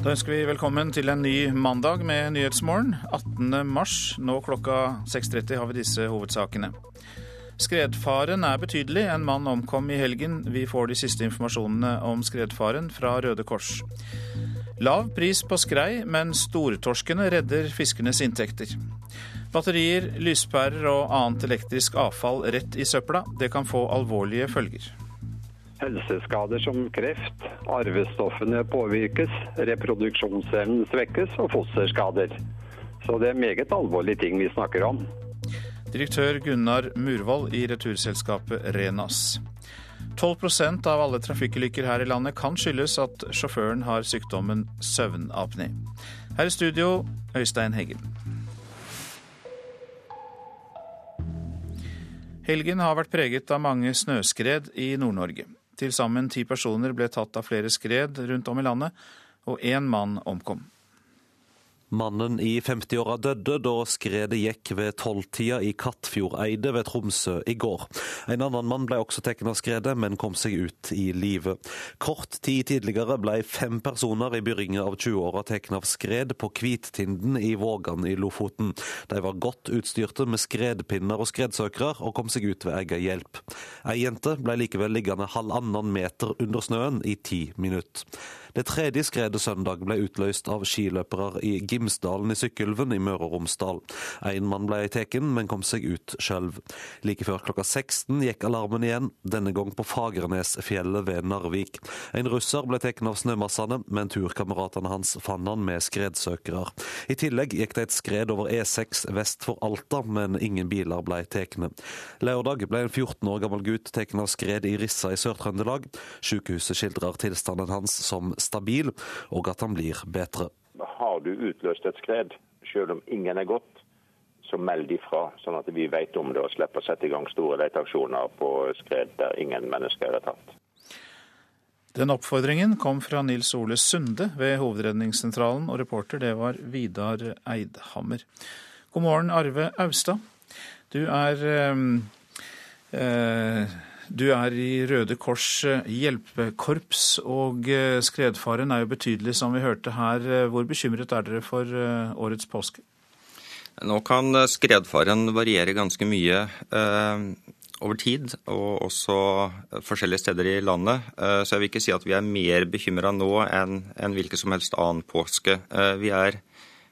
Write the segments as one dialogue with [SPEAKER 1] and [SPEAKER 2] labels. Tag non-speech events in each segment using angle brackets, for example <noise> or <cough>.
[SPEAKER 1] Da ønsker vi velkommen til en ny mandag med Nyhetsmorgen. 18. mars. Nå klokka 6.30 har vi disse hovedsakene. Skredfaren er betydelig. En mann omkom i helgen. Vi får de siste informasjonene om skredfaren fra Røde Kors. Lav pris på skrei, men stortorskene redder fiskernes inntekter. Batterier, lyspærer og annet elektrisk avfall rett i søpla. Det kan få alvorlige følger.
[SPEAKER 2] Helseskader som kreft, arvestoffene påvirkes, reproduksjonsevnen svekkes og fosterskader. Så det er meget alvorlige ting vi snakker om.
[SPEAKER 1] Direktør Gunnar Murvold i returselskapet Renas. 12% av alle trafikkulykker her i landet kan skyldes at sjåføren har sykdommen søvnapné. Her i studio, Øystein Heggen. Helgen har vært preget av mange snøskred i Nord-Norge. Til sammen ti personer ble tatt av flere skred rundt om i landet, og én mann omkom.
[SPEAKER 3] Mannen i 50-åra døde da skredet gikk ved tolvtida i Kattfjordeidet ved Tromsø i går. En annen mann ble også tatt av skredet, men kom seg ut i live. Kort tid tidligere ble fem personer i begynnelsen av 20-åra tatt av skred på Kvittinden i Vågan i Lofoten. De var godt utstyrte med skredpinner og skredsøkere, og kom seg ut ved egen hjelp. Ei jente ble likevel liggende halvannen meter under snøen i ti minutter. Det tredje skredet søndag ble utløst av skiløpere i Gimsdalen i Sykkylven i Møre og Romsdal. En mann ble tatt, men kom seg ut sjøl. Like før klokka 16 gikk alarmen igjen, denne gang på Fagernesfjellet ved Narvik. En russer ble tatt av snømassene, men turkameratene hans fant han med skredsøkere. I tillegg gikk det et skred over E6 vest for Alta, men ingen biler ble tatt. Lørdag ble en 14 år gammel gutt tatt av skred i Rissa i Sør-Trøndelag. Sykehuset skildrer tilstanden hans som stabil, og at han blir bedre.
[SPEAKER 4] Har du utløst et skred, selv om ingen er gått, så meld ifra, sånn at vi vet om det og slipper å sette i gang store leteaksjoner på skred der ingen mennesker er tatt.
[SPEAKER 1] Den oppfordringen kom fra Nils Ole Sunde ved Hovedredningssentralen, og reporter det var Vidar Eidhammer. God morgen, Arve Austad. Du er eh, eh, du er i Røde Kors eh, hjelpekorps, og eh, skredfaren er jo betydelig, som vi hørte her. Hvor bekymret er dere for årets påske?
[SPEAKER 5] Nå kan skredfaren variere ganske mye eh, over tid, og også forskjellige steder i landet. Eh, så jeg vil ikke si at vi er mer bekymra nå enn en hvilken som helst annen påske. Eh, vi er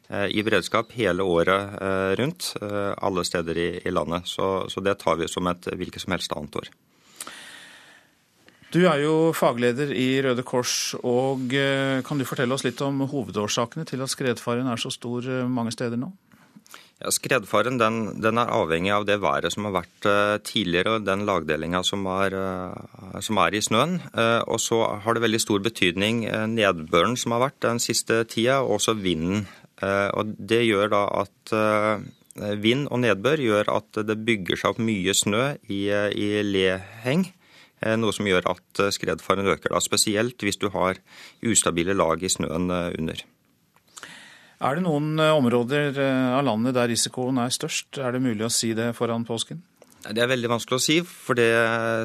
[SPEAKER 5] i beredskap hele året rundt, alle steder i, i landet. Så, så, det tar vi som et hvilket som helst annet år.
[SPEAKER 1] Du er jo fagleder i Røde Kors, og kan du fortelle oss litt om hovedårsakene til at skredfaren er så stor mange steder nå?
[SPEAKER 5] Ja, skredfaren den, den, er avhengig av det været som har vært uh, tidligere, og den lagdelinga som, som, er i snøen. Og så har det veldig stor betydning nedbøren som har vært den siste tida, og også vinden. og Det gjør da at vind og nedbør gjør at det bygger seg opp mye snø i, i leheng. Noe som gjør at skredfaren øker, da, spesielt hvis du har ustabile lag i snøen under.
[SPEAKER 1] Er det noen eh, områder eh, av landet der risikoen er størst? Er det mulig å si det foran påsken?
[SPEAKER 5] Det er veldig vanskelig å si, for det,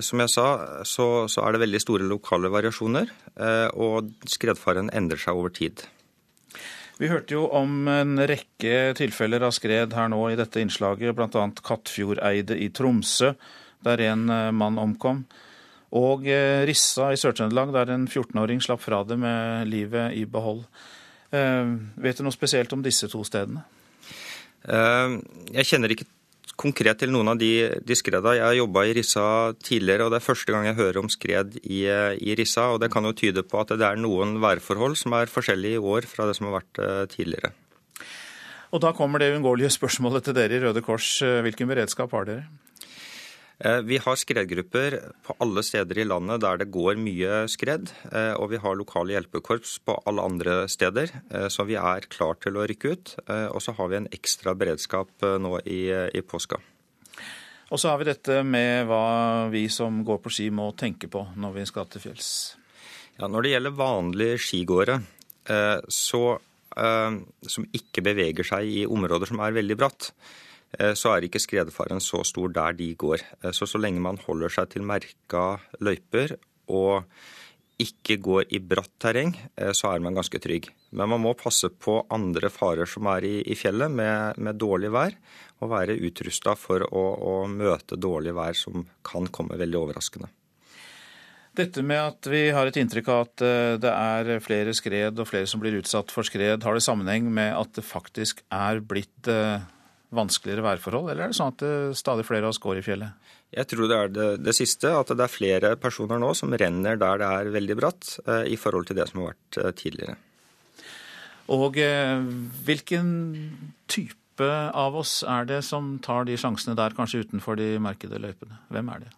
[SPEAKER 5] som jeg sa, så, så er det veldig store lokale variasjoner. Eh, og skredfaren endrer seg over tid.
[SPEAKER 1] Vi hørte jo om en rekke tilfeller av skred her nå i dette innslaget, bl.a. Kattfjordeidet i Tromsø, der en mann omkom. Og Rissa i Sør-Trøndelag, der en 14-åring slapp fra det med livet i behold. Eh, vet du noe spesielt om disse to stedene?
[SPEAKER 5] Eh, jeg kjenner ikke konkret til noen av de, de skredene. Jeg har jobba i Rissa tidligere, og det er første gang jeg hører om skred i, i, Rissa. og Det kan jo tyde på at det er noen værforhold som er forskjellige i år fra det som har vært eh, tidligere.
[SPEAKER 1] Og Da kommer det uunngåelige spørsmålet til dere i Røde Kors. Hvilken beredskap har dere?
[SPEAKER 5] Eh, vi har skredgrupper på alle steder i landet der det går mye skred. Eh, og vi har lokale hjelpekorps på alle andre steder, eh, så vi er klar til å rykke ut. Og så har vi en ekstra beredskap nå i, i påska.
[SPEAKER 1] Og så har vi dette med hva vi som går på ski må tenke på når vi skal til fjells.
[SPEAKER 5] Ja, Når det gjelder vanlige skigåere så, som ikke beveger seg i områder som er veldig bratt, så er ikke skredfaren så stor der de går. Eh, så så lenge man holder seg til merka løyper og ikke går i bratt terreng, så er man ganske trygg. Men man må passe på andre farer som er i, i fjellet med, med, dårlig vær, og være utrusta for å, å møte dårlig vær som kan komme veldig overraskende.
[SPEAKER 1] Dette med at vi har et inntrykk av at eh, det er flere skred og flere som blir utsatt for skred, har det sammenheng med at det faktisk er blitt eh, vanskeligere værforhold, eller er det sånn at det stadig flere av oss går i fjellet?
[SPEAKER 5] Jeg tror det er det, det, siste, at det er flere personer nå som renner der det er veldig bratt, eh, i forhold til det som har vært tidligere.
[SPEAKER 1] Og hvilken type av oss er det som tar de sjansene der, kanskje utenfor de merkede løypene? Hvem er det?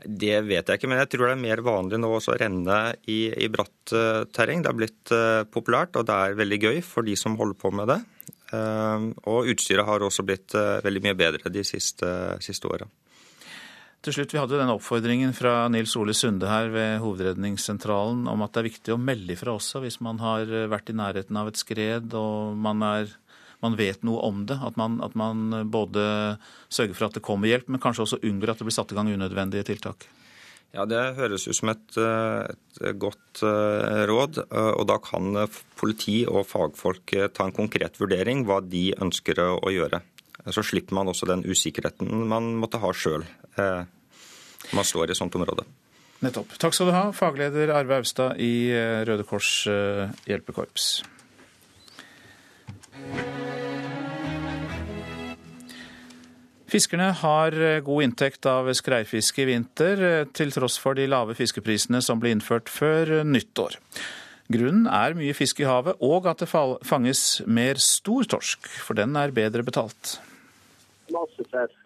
[SPEAKER 5] Det vet jeg ikke, men jeg tror det er mer vanlig nå å renne i, i bratt terreng. Det har blitt populært, og det er veldig gøy for de som holder på med det. Uh, og utstyret har også blitt veldig mye bedre de siste, siste åra.
[SPEAKER 1] Til slutt, Vi hadde den oppfordringen fra Nils Ole Sunde her ved Hovedredningssentralen om at det er viktig å melde ifra også hvis man har vært i nærheten av et skred og man er man vet noe om det. At man, at man, både sørger for at det kommer hjelp, men kanskje også unngår at det blir satt i gang unødvendige tiltak.
[SPEAKER 5] Ja, Det høres ut som et, et, godt eh, råd. Eh, og Da kan politi og fagfolk eh, ta en konkret vurdering hva de ønsker å gjøre. Så slipper man også den usikkerheten man måtte ha sjøl når man står i sånt område.
[SPEAKER 1] Nettopp. Takk skal du ha, fagleder Arve Austad i Røde Kors hjelpekorps. Fiskerne har eh, god inntekt av skreifiske i vinter, eh, til tross for de lave fiskeprisene som ble innført før eh, nyttår. Grunnen er mye fisk i havet, og at det fanges mer stor torsk, for den er bedre betalt.
[SPEAKER 6] Masse fisk og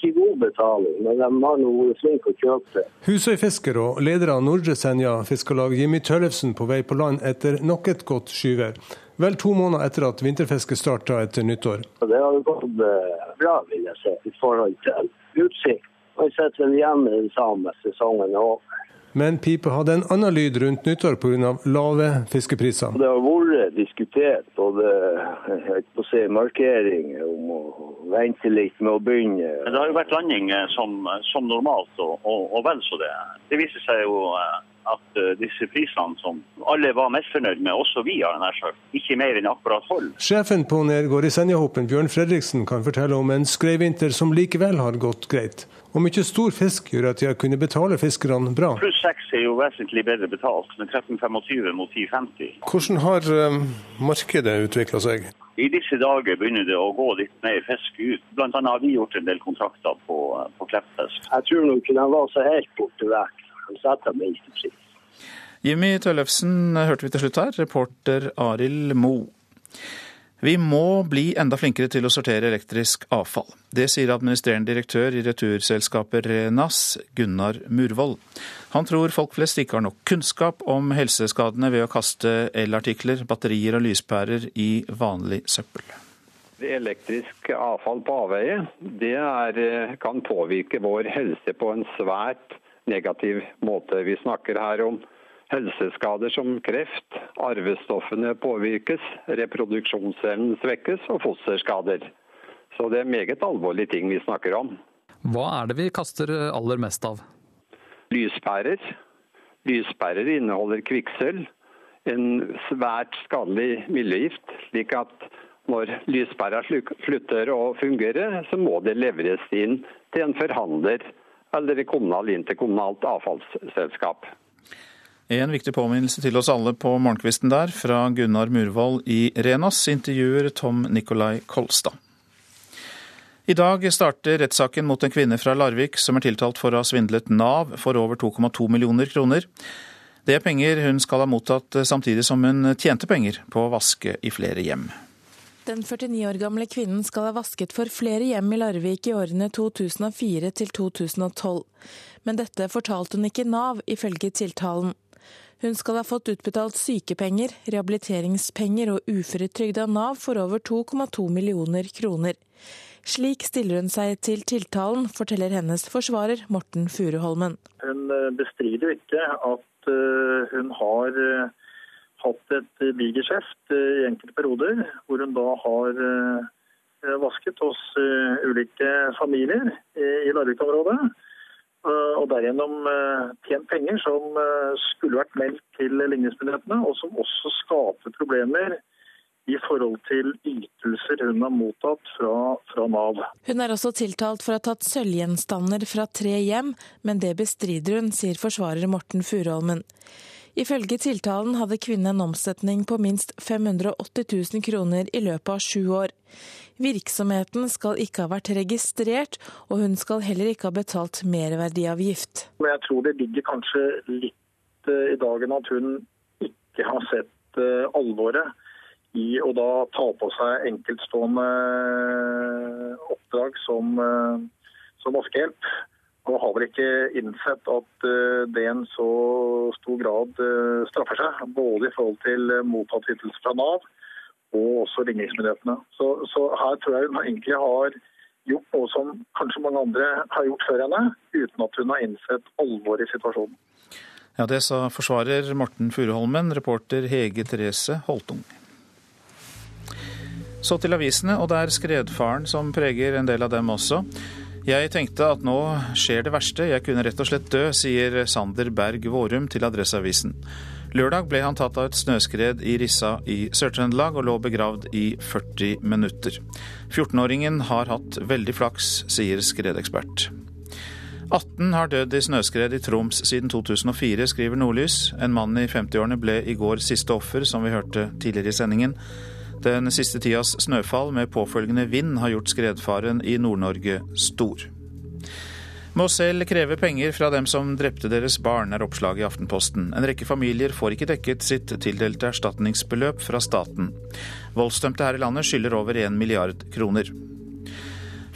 [SPEAKER 6] ikke god betaling, men de har nå vært flinke å kjøpe seg.
[SPEAKER 7] Husøyfisker og leder av Nordre Senja Fiskarlag, Jimmy Tøllefsen, på vei på land etter nok et godt skyvær. Vel to måneder etter at vinterfisket starta etter nyttår.
[SPEAKER 6] Det har gått eh, bra, vil jeg si, i forhold til utsikt. Og jeg sitter vel igjen med den samme sesongen òg.
[SPEAKER 7] Men pipe hadde en annen lyd rundt nyttår pga. lave fiskepriser.
[SPEAKER 6] Det har vært diskutert både på å si, markeringer om å vente litt med å begynne.
[SPEAKER 8] Det har jo vært landing eh, som, som normalt, og, og, og vel så det. Det viser seg jo eh, at disse prisene som alle var misfornøyd med, også vi har nær sagt, ikke mer enn akkurat hold.
[SPEAKER 7] Sjefen på Nergård i Senjahopen, Bjørn Fredriksen, kan fortelle om en skreivinter som likevel har gått greit. Og mye stor fisk gjør at de har kunnet betale fiskerne bra.
[SPEAKER 8] Pluss seks er jo vesentlig bedre betalt, med 13,25 mot 10,50.
[SPEAKER 7] Hvordan har um, markedet utvikla seg?
[SPEAKER 8] I disse dager begynner det å gå litt mer fisk ut. Blant annet har vi gjort en del kontrakter på, på kleppfisk.
[SPEAKER 6] Jeg tror nok ikke den var så helt borte vekk setter minstepris.
[SPEAKER 1] Jimmy Tøllefsen hørte vi til slutt her, reporter Arild Mo. Vi må bli enda flinkere til å sortere elektrisk avfall. Det sier administrerende direktør i returselskapet Renas, Gunnar Murvoll. Han tror folk flest ikke har nok kunnskap om helseskadene ved å kaste elartikler, batterier og lyspærer i vanlig søppel.
[SPEAKER 2] Elektrisk avfall på avveie det er, kan påvirke vår helse på en svært negativ måte. Vi snakker her om helseskader som kreft, arvestoffene påvirkes, reproduksjonsevnen svekkes og fosterskader. Så det er meget alvorlige ting vi snakker om.
[SPEAKER 9] Hva er det vi kaster aller mest av?
[SPEAKER 2] Lyspærer. Lyspærer inneholder kvikksølv, en svært skadelig miljøgift. slik at når lyspæra slutter å fungere, så må det leveres inn til en forhandler eller kommunal interkommunalt avfallsselskap.
[SPEAKER 1] En viktig påminnelse til oss alle på morgenkvisten der, fra Gunnar Murvold i Renas, intervjuer Tom Nikolai Kolstad. I dag starter rettssaken mot en kvinne fra Larvik som er tiltalt for å ha svindlet Nav for over 2,2 millioner kroner. Det er penger hun skal ha mottatt samtidig som hun tjente penger på å vaske i flere hjem.
[SPEAKER 10] Den 49 år gamle kvinnen skal ha vasket for flere hjem i Larvik i årene 2004 til 2012. Men dette fortalte hun ikke Nav, ifølge tiltalen. Hun skal ha fått utbetalt sykepenger, rehabiliteringspenger og uføretrygd av Nav for over 2,2 millioner kroner. Slik stiller hun seg til tiltalen, forteller hennes forsvarer Morten Furuholmen.
[SPEAKER 11] Hun eh, bestrider ikke at eh, hun har eh, hatt et bigeskjeft i enkelte perioder, hvor hun da har vasket hos ulike familier i Larvik-området. Og derigjennom tjent penger som skulle vært meldt til ligningsmyndighetene, og som også skaper problemer i forhold til ytelser hun har mottatt fra, fra, Nav.
[SPEAKER 10] Hun er også tiltalt for å ha tatt sølvgjenstander fra tre hjem, men det bestrider hun, sier forsvarer Morten Furuholmen. Ifølge tiltalen hadde kvinnen en omsetning på minst 580 000 kroner i løpet av sju år. Virksomheten skal ikke ha vært registrert, og hun skal heller ikke ha betalt merverdiavgift.
[SPEAKER 11] Jeg tror det ligger kanskje litt eh, i dagen at hun ikke har sett eh, alvoret i å da ta på seg enkeltstående oppdrag som, eh, som vaskehjelp. Og har vel ikke innsett at eh, det i en så stor grad eh, straffer seg. Både i forhold til mottatt ytelse fra Nav og også ligningsmyndighetene. Så, så, her tror jeg hun egentlig har gjort noe som kanskje mange andre har gjort før henne, uten at hun har innsett alvoret i situasjonen.
[SPEAKER 1] Ja, Det sa forsvarer Morten Furuholmen, reporter Hege Therese Holtung. Så til avisene, og det er skredfaren som preger en del av dem også. Jeg tenkte at nå skjer det verste, jeg kunne rett og slett dø, sier Sander Berg Vårum til Adresseavisen. Lørdag ble han tatt av et snøskred i Rissa i Sør-Trøndelag og lå begravd i 40 minutter. 14-åringen har hatt veldig flaks, sier skredekspert. 18 har dødd i snøskred i Troms siden 2004, skriver Nordlys. En mann i 50-årene ble i går siste offer, som vi hørte tidligere i sendingen. Den siste tidas snøfall med påfølgende vind har gjort skredfaren i Nord-Norge stor. Må selv kreve penger fra dem som drepte deres barn, er oppslaget i Aftenposten. En rekke familier får ikke dekket sitt tildelte erstatningsbeløp fra staten. Voldsdømte her i landet skylder over 1 milliard kroner.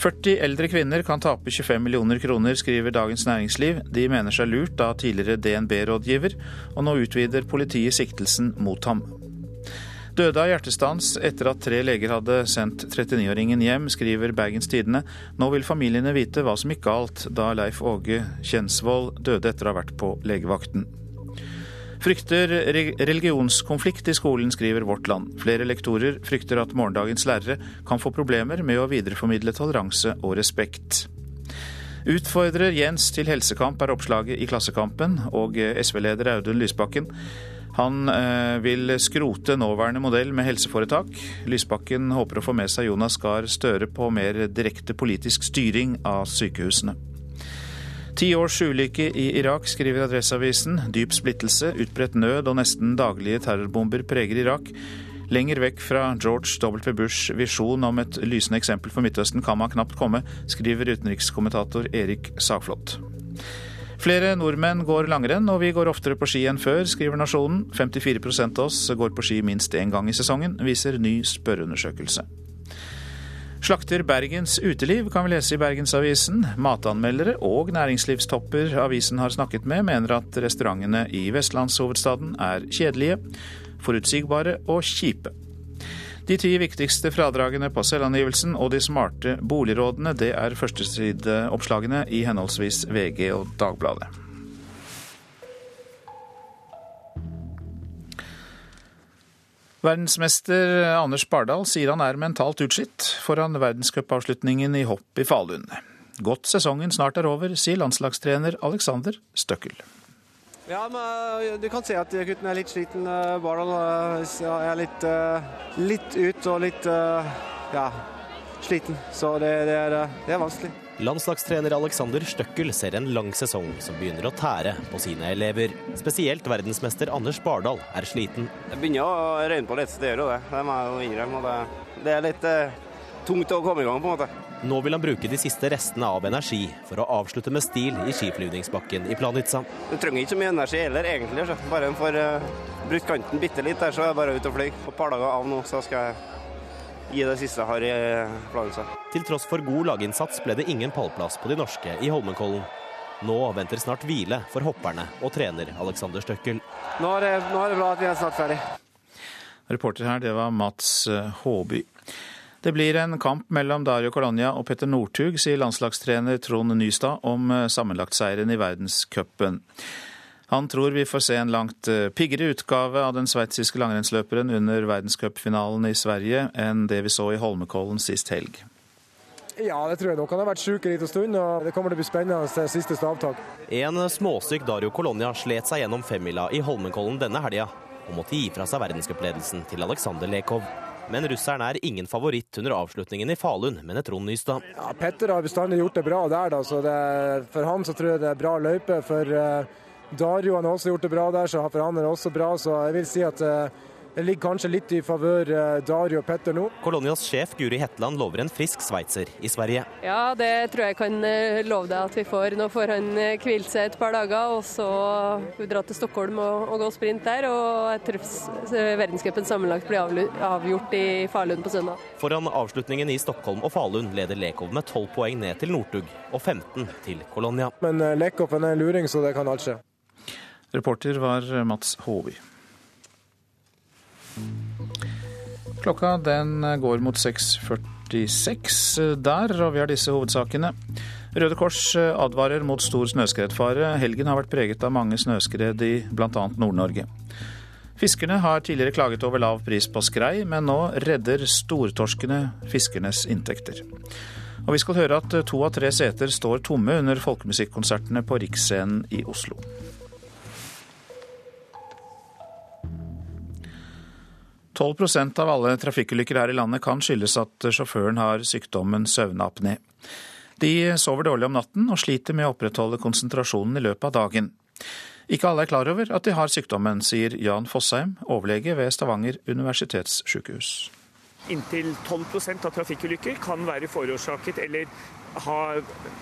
[SPEAKER 1] 40 eldre kvinner kan tape 25 millioner kroner, skriver Dagens Næringsliv. De mener seg lurt av tidligere DNB-rådgiver, og nå utvider politiet siktelsen mot ham. Døde av hjertestans etter at tre leger hadde sendt 39-åringen hjem, skriver Bergens Tidende. Nå vil familiene vite hva som gikk galt da Leif Åge Kjensvold døde etter å ha vært på legevakten. Frykter religionskonflikt i skolen, skriver Vårt Land. Flere lektorer frykter at morgendagens lærere kan få problemer med å videreformidle toleranse og respekt. Utfordrer Jens til helsekamp er oppslaget i Klassekampen, og SV-leder Audun Lysbakken han eh, vil skrote nåværende modell med helseforetak. Lysbakken håper å få med seg Jonas Gahr Støre på mer direkte politisk styring av sykehusene. Ti års ulykke i Irak, skriver Adresseavisen. Dyp splittelse, utbredt nød og nesten daglige terrorbomber preger Irak. Lenger vekk fra George W. Bushs visjon om et lysende eksempel for Midtøsten kan man knapt komme, skriver utenrikskommentator Erik Sagflot. Flere nordmenn går langrenn, og vi går oftere på ski enn før, skriver Nasjonen. 54% av oss går på ski minst én gang i sesongen, viser ny spørreundersøkelse. Slakter Bergens uteliv, kan vi lese i Bergensavisen. Matanmeldere og næringslivstopper avisen har snakket med, mener at restaurantene i vestlandshovedstaden er kjedelige, forutsigbare og kjipe. De ti viktigste fradragene på selvangivelsen og de smarte boligrådene, det er førstesideoppslagene i henholdsvis VG og Dagbladet. Verdensmester Anders Bardal sier han er mentalt utslitt foran verdenscupavslutningen i hopp i Falun. Godt sesongen snart er over, sier landslagstrener Alexander Støkkel.
[SPEAKER 12] Ja, men eh, Du kan se at gutten er litt sliten. Eh, Bardal eh, er litt, litt ut og litt ja, sliten. Så det, det, er, det er vanskelig.
[SPEAKER 13] Landslagstrener Alexander Støkkel ser en lang sesong som begynner å tære på sine elever. Spesielt verdensmester Anders Bardal er sliten.
[SPEAKER 12] Det begynner å røyne på litt, det gjør jo det. Det må jeg jo innrømme. Det, det er litt eh, tungt å komme i gang, på en måte.
[SPEAKER 13] Nå vil han bruke de siste restene av energi for å avslutte med stil i skiflyvningsbakken i Planica.
[SPEAKER 12] Du trenger ikke så mye energi heller, egentlig. Så. Bare en får uh, brukt kanten bitte litt der, så er jeg bare ute og fly. Et par dager av nå, så skal jeg gi det siste jeg har i eh, Planica.
[SPEAKER 13] Til tross for god laginnsats ble det ingen pallplass på de norske i Holmenkollen. Nå venter snart hvile for hopperne og trener Alexander Støkkel.
[SPEAKER 12] Nå er det, nå er det bra at vi er snart ferdig.
[SPEAKER 1] Reporter her, det var Mats eh, Håby. Det blir en kamp mellom Dario Colonia og Petter Northug, sier landslagstrener Trond Nystad om eh, sammenlagtseieren i verdenscupen. Han tror vi får se en langt eh, piggere utgave av den sveitsiske langrennsløperen under verdenscupfinalen i Sverige enn det vi så i Holmenkollen sist helg.
[SPEAKER 14] Ja, det tror jeg nok. Han har vært syk en liten stund, og det kommer til å bli spennende til siste stavtak.
[SPEAKER 13] En småsyk Dario Colonia slet seg gjennom femmila i Holmenkollen denne helga, og måtte gi fra seg verdenscupledelsen til Aleksandr Lekov. Men russeren er ingen favoritt under avslutningen i Falun, mener Trond Nystad.
[SPEAKER 14] Ja, Petter har bestandig gjort det bra der, da, så det, for han så tror jeg det er bra løype. For uh, Dario han har også gjort det bra der, så for han er det også bra. Så jeg vil si at uh, det ligger kanskje litt i favør eh, Dario og Petter nå.
[SPEAKER 13] Kolonias sjef Guri Hetland lover en frisk sveitser i Sverige.
[SPEAKER 15] Ja, det tror jeg kan eh, love deg at vi får. Nå får han eh, hvilt seg et par dager, og så dra til Stockholm og, og, gå sprint der. Og jeg tror verdenscupen sammenlagt blir avgjort i Falun på søndag.
[SPEAKER 13] Foran avslutningen i Stockholm og Falun leder Lekov med 12 poeng ned til Northug og 15 til Kolonia.
[SPEAKER 14] Men Lekov er en luring, så det kan alt skje.
[SPEAKER 1] Reporter var Mats Håvi. Klokka den går mot 6.46 der, og vi har disse hovedsakene. Røde Kors advarer mot stor snøskredfare. Helgen har vært preget av mange snøskred i bl.a. Nord-Norge. Fiskerne har tidligere klaget over lav pris på skrei, men nå redder stortorskene fiskernes inntekter. Og vi skal høre at to av tre seter står tomme under folkemusikkonsertene på Riksscenen i Oslo. 12% av alle trafikkulykker her i landet kan skyldes at sjåføren har sykdommen søvnapné. De sover dårlig om natten og sliter med å opprettholde konsentrasjonen i løpet av dagen. Ikke alle er klar over at de har sykdommen, sier Jan Fossheim, overlege ved Stavanger universitetssykehus.
[SPEAKER 16] Inntil 12% av trafikkulykker kan være forårsaket eller ha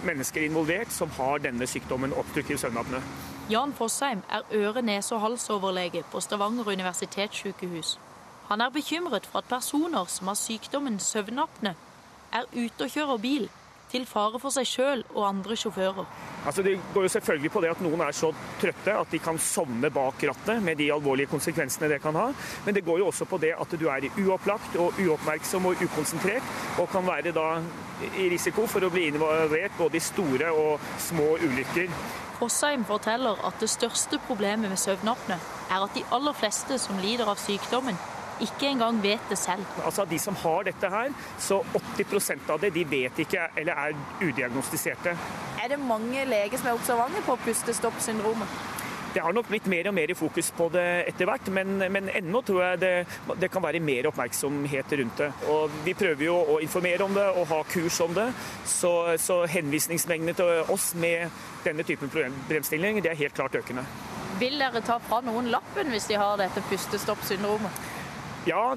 [SPEAKER 16] mennesker involvert som har denne sykdommen obstruktiv søvnapné.
[SPEAKER 17] Jan Fossheim er øre-, nese- og halsoverlege på Stavanger universitetssykehus. Han er bekymret for at personer som har sykdommen søvnapne, er ute og kjører bil, til fare for seg sjøl og andre sjåfører.
[SPEAKER 16] Altså det går jo selvfølgelig på det at noen er så trøtte at de kan sovne bak rattet, med de alvorlige konsekvensene det kan ha. Men det går jo også på det at du er uopplagt og uoppmerksom og ukonsentrert, og kan være da i risiko for å bli involvert både i store og små ulykker.
[SPEAKER 17] Fossheim forteller at det største problemet med søvnapne er at de aller fleste som lider av sykdommen, ikke engang vet det selv.
[SPEAKER 16] Altså De som har dette her, så 80% av det de vet ikke eller er udiagnostiserte.
[SPEAKER 17] Er det mange leger som er observante på pustestoppsyndromet?
[SPEAKER 16] Det har nok blitt mer og mer i fokus på det etter hvert, men, men ennå tror jeg det, det, kan være mer oppmerksomhet rundt det. Og Vi prøver jo å informere om det og ha kurs om det, så, så henvisningsmengdene til oss med denne typen problemstillinger det er helt klart økende.
[SPEAKER 17] Vil dere ta fra noen lappen hvis de har dette pustestoppsyndromet?
[SPEAKER 16] Ja,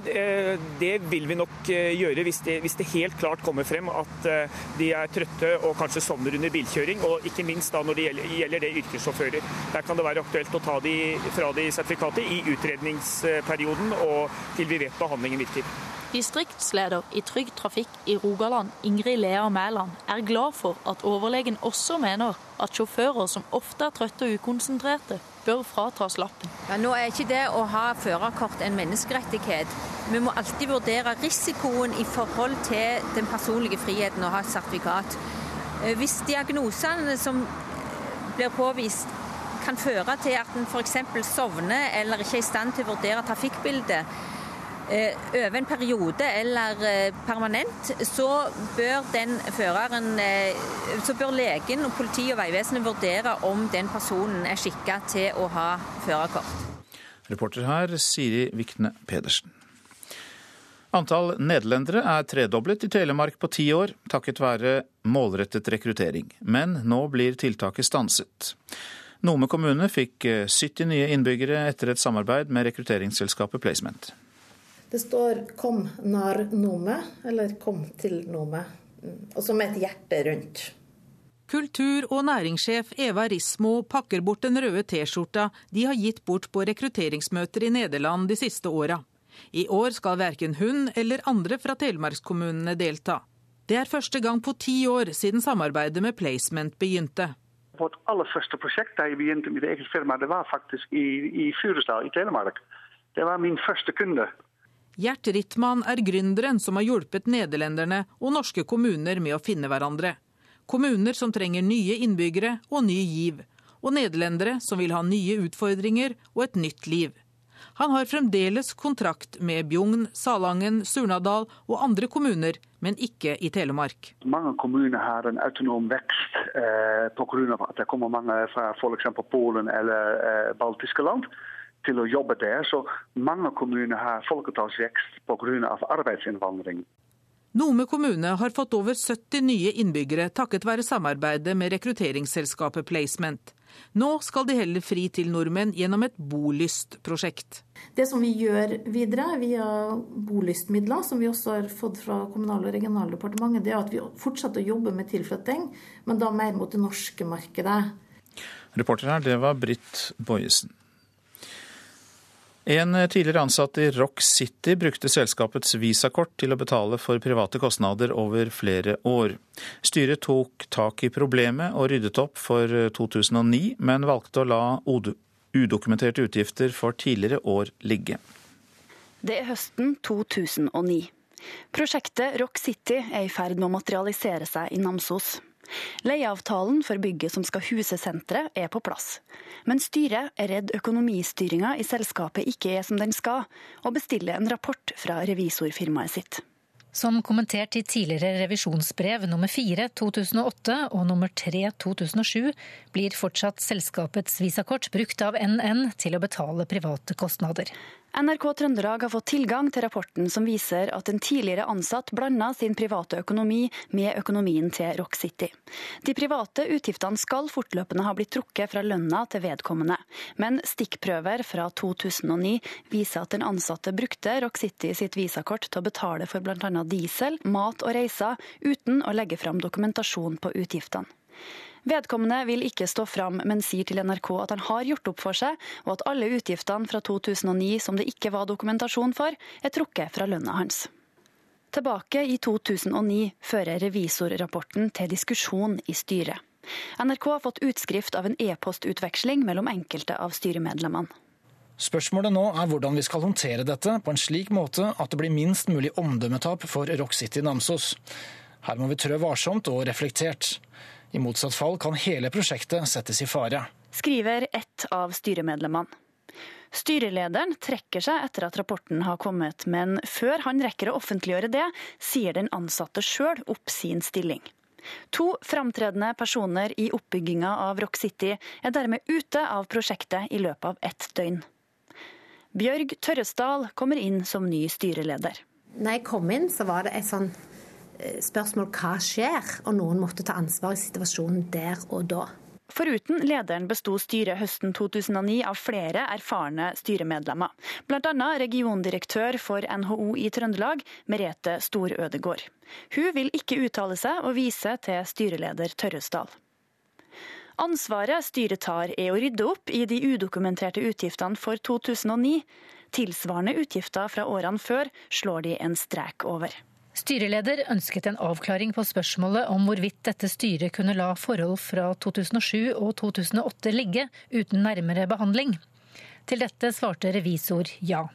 [SPEAKER 16] det vil vi nok eh, gjøre hvis det, hvis det, helt klart kommer frem at eh, de er trøtte og kanskje sovner under bilkjøring. Og ikke minst da når det gjelder, det yrkessjåfører. Der kan det være aktuelt å ta de fra de sertifikatet i utredningsperioden og til vi vet behandlingen virker.
[SPEAKER 17] Distriktsleder i Trygg Trafikk i Rogaland, Ingrid Lea Mæland, er glad for at overlegen også mener at sjåfører som ofte er trøtte og ukonsentrerte, bør fratas lappen.
[SPEAKER 18] Ja, nå er ikke det å ha førerkort en menneskerettighet. Vi må alltid vurdere risikoen i forhold til den personlige friheten å ha et sertifikat. Eh, hvis diagnosene som blir påvist kan føre til at en f.eks. sovner eller ikke er i stand til å vurdere trafikkbildet, Eh, over en periode eller eh, permanent, så bør føreren eh, Så bør legen og politiet og Vegvesenet vurdere om den personen er skikka til å ha førerkort.
[SPEAKER 1] Reporter her Siri Vikne Pedersen. Antall nederlendere er tredoblet i Telemark på ti år, takket være målrettet rekruttering. Men nå blir tiltaket stanset. Nome kommune fikk 70 nye innbyggere etter et samarbeid med rekrutteringsselskapet Placement.
[SPEAKER 19] Det står 'Kom nar Nome', eller 'Kom til Nome', og så med et hjerte rundt.
[SPEAKER 20] Kultur- og næringssjef Eva Rismo pakker bort den røde T-skjorta de har gitt bort på rekrutteringsmøter i Nederland de siste åra. I år skal verken hun eller andre fra telemarkskommunene delta. Det er første gang på ti år siden samarbeidet med Placement begynte.
[SPEAKER 21] Vårt aller første prosjekt da jeg begynte mitt eget firma, det var faktisk i, i Fyresdal i Telemark. Det var min første kunde.
[SPEAKER 20] Gjert Rittmann er gründeren som har hjulpet nederlenderne og norske kommuner med å finne hverandre. Kommuner som trenger nye innbyggere og ny giv, og nederlendere som vil ha nye utfordringer og et nytt liv. Han har fremdeles kontrakt med Bjugn, Salangen, Surnadal og andre kommuner men ikke i Telemark.
[SPEAKER 21] Mange kommuner har en autonom vekst eh, pga. at det kommer mange fra f.eks. Polen eller eh, baltiske land til å jobbe der. Så mange kommuner har folketallsvekst pga. arbeidsinnvandring.
[SPEAKER 20] Nome kommune har fått over 70 nye innbyggere takket være samarbeidet med rekrutteringsselskapet Placement. Nå skal de heller fri til nordmenn gjennom et bolystprosjekt.
[SPEAKER 19] Det som vi gjør videre via bolystmidler, som vi også har fått fra Kommunal- og regionaldepartementet, det er at vi fortsetter å jobbe med tilflytting, men da mer mot det norske markedet.
[SPEAKER 1] Reporter her, det var Britt Bojesen. En tidligere ansatt i Rock City brukte selskapets visakort til å betale for private kostnader over flere år. Styret tok tak i problemet og ryddet opp for 2009, men valgte å la udokumenterte utgifter for tidligere år ligge.
[SPEAKER 22] Det er høsten 2009. Prosjektet Rock City er i ferd med å materialisere seg i Namsos. Leieavtalen for bygget som skal huse senteret, er på plass. Men styret er redd økonomistyringa i selskapet ikke er som den skal, og bestiller en rapport fra revisorfirmaet sitt.
[SPEAKER 23] Som kommentert i tidligere revisjonsbrev nummer 4 2008 og nummer 3 2007, blir fortsatt selskapets visakort brukt av NN til å betale private kostnader.
[SPEAKER 22] NRK Trøndelag har fått tilgang til rapporten som viser at en tidligere ansatt blanda sin private økonomi med økonomien til Rock City. De private utgiftene skal fortløpende ha blitt trukket fra lønna til vedkommende, men stikkprøver fra 2009 viser at den ansatte brukte Rock City sitt visakort til å betale for bl.a. diesel, mat og reiser, uten å legge fram dokumentasjon på utgiftene. Vedkommende vil ikke stå fram, men sier til NRK at han har gjort opp for seg, og at alle utgiftene fra 2009 som det ikke var dokumentasjon for, er trukket fra lønna hans. Tilbake i 2009 fører revisorrapporten til diskusjon i styret. NRK har fått utskrift av en e-postutveksling mellom enkelte av styremedlemmene.
[SPEAKER 24] Spørsmålet nå er hvordan vi skal håndtere dette på en slik måte at det blir minst mulig omdømmetap for Rock City Namsos. Her må vi trø varsomt og reflektert. I motsatt fall kan hele prosjektet settes i fare.
[SPEAKER 22] Skriver ett av styremedlemmene. Styrelederen trekker seg etter at rapporten har kommet, men før han rekker å offentliggjøre det, sier den ansatte sjøl opp sin stilling. To framtredende personer i oppbygginga av Rock City er dermed ute av prosjektet i løpet av ett døgn. Bjørg Tørresdal kommer inn som ny styreleder.
[SPEAKER 25] Når jeg kom inn, så var det et sånn spørsmål hva skjer, og noen måtte ta ansvar i situasjonen der og da.
[SPEAKER 22] Foruten lederen besto styret høsten 2009 av flere erfarne styremedlemmer. Bl.a. regiondirektør for NHO i Trøndelag, Merete Storødegård. Hun vil ikke uttale seg og vise til styreleder Tørresdal. Ansvaret styret tar er å rydde opp i de udokumenterte utgiftene for 2009. Tilsvarende utgifter fra årene før slår de en strek over.
[SPEAKER 23] Styreleder ønsket en avklaring på spørsmålet om hvorvidt dette styret kunne la forhold fra 2007 og 2008 ligge uten nærmere behandling. Til dette svarte revisor ja.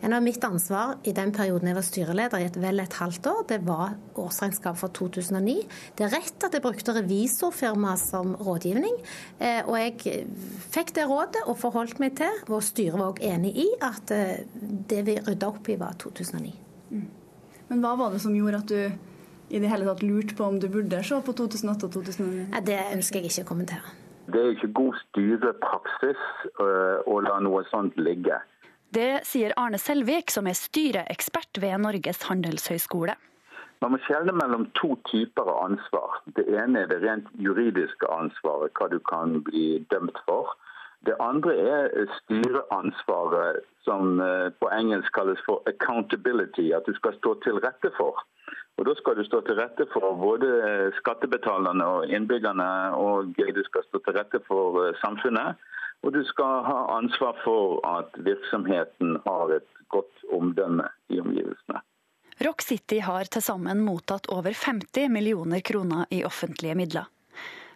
[SPEAKER 25] En av mitt ansvar i den perioden jeg var styreleder i et vel et halvt år, det var årsregnskap for 2009. Det er rett at jeg brukte revisorfirma som rådgivning, eh, og jeg fikk det rådet og forholdt meg til, og styret var òg enig i, at eh, det vi rydda opp i var 2009. Mm.
[SPEAKER 26] Men hva var det som gjorde at du i det hele tatt lurte på om du burde se på 2008 og 2009?
[SPEAKER 25] Det ønsker jeg ikke å kommentere.
[SPEAKER 27] Det er ikke god styrepraksis øh, å la noe sånt ligge.
[SPEAKER 22] Det sier Arne Selvik, som er styreekspert ved Norges handelshøyskole.
[SPEAKER 27] Man må skjelne mellom to typer av ansvar. Det ene er det rent juridiske ansvaret, hva du kan bli dømt for. Det andre er styreansvaret, som eh, på engelsk kalles for accountability. At du skal stå til rette for. Og Da skal du stå til rette for både skattebetalerne og innbyggerne, og du skal stå til rette for eh, samfunnet. Og du skal ha ansvar for at virksomheten har et godt omdømme i omgivelsene.
[SPEAKER 22] Rock City har til sammen mottatt over 50 millioner kroner i offentlige midler.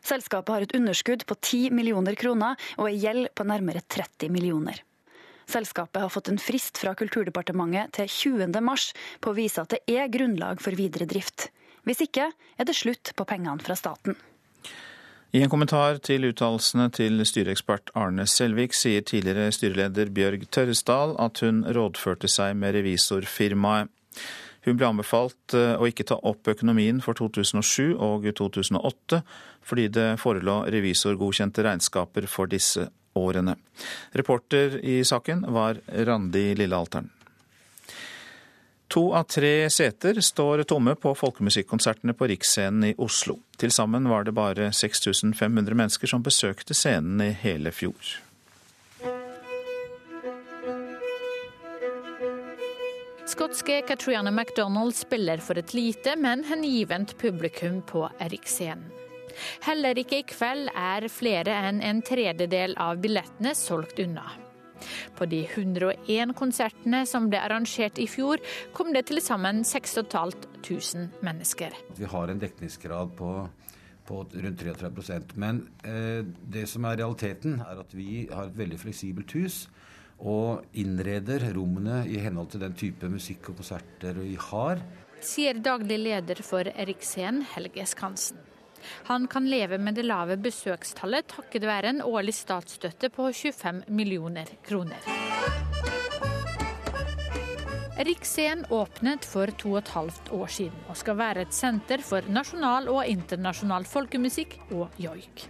[SPEAKER 22] Selskapet har et underskudd på 10 millioner kroner og en gjeld på nærmere 30 millioner. Selskapet har fått en frist fra Kulturdepartementet til 20. mars på å vise at det er grunnlag for videre drift. Hvis ikke er det slutt på pengene fra staten.
[SPEAKER 1] I en kommentar til uttalelsene til styreekspert Arne Selvik sier tidligere styreleder Bjørg Tørresdal at hun rådførte seg med revisorfirmaet. Hun ble anbefalt eh, å ikke ta opp økonomien for 2007 og 2008 fordi det forelå revisorgodkjente regnskaper for disse årene. Reporter i saken var Randi Lillealteren. To av tre seter står tomme på folkemusikkonsertene på Riksscenen i Oslo. Til sammen var det bare 6500 mennesker som besøkte scenen i hele fjor.
[SPEAKER 23] Skotske Catriona MacDonald spiller for et lite, men hengivent publikum på Eriksscenen. Heller ikke i kveld er flere enn en tredjedel av billettene solgt unna. På de 101 konsertene som ble arrangert i fjor, kom det til sammen 6500 mennesker.
[SPEAKER 28] Vi har en dekningsgrad på, på rundt 33% Men eh, det som er realiteten, er at vi har et veldig fleksibelt hus. Og innreder rommene i henhold til den type musikk og konserter vi har.
[SPEAKER 23] Sier daglig leder for Eriksen, Helge Skansen. Han kan leve med det lave besøkstallet takket være en årlig statsstøtte på 25 millioner kroner. Riksscenen åpnet for to og et halvt år siden og skal være et senter for nasjonal og internasjonal folkemusikk og joik.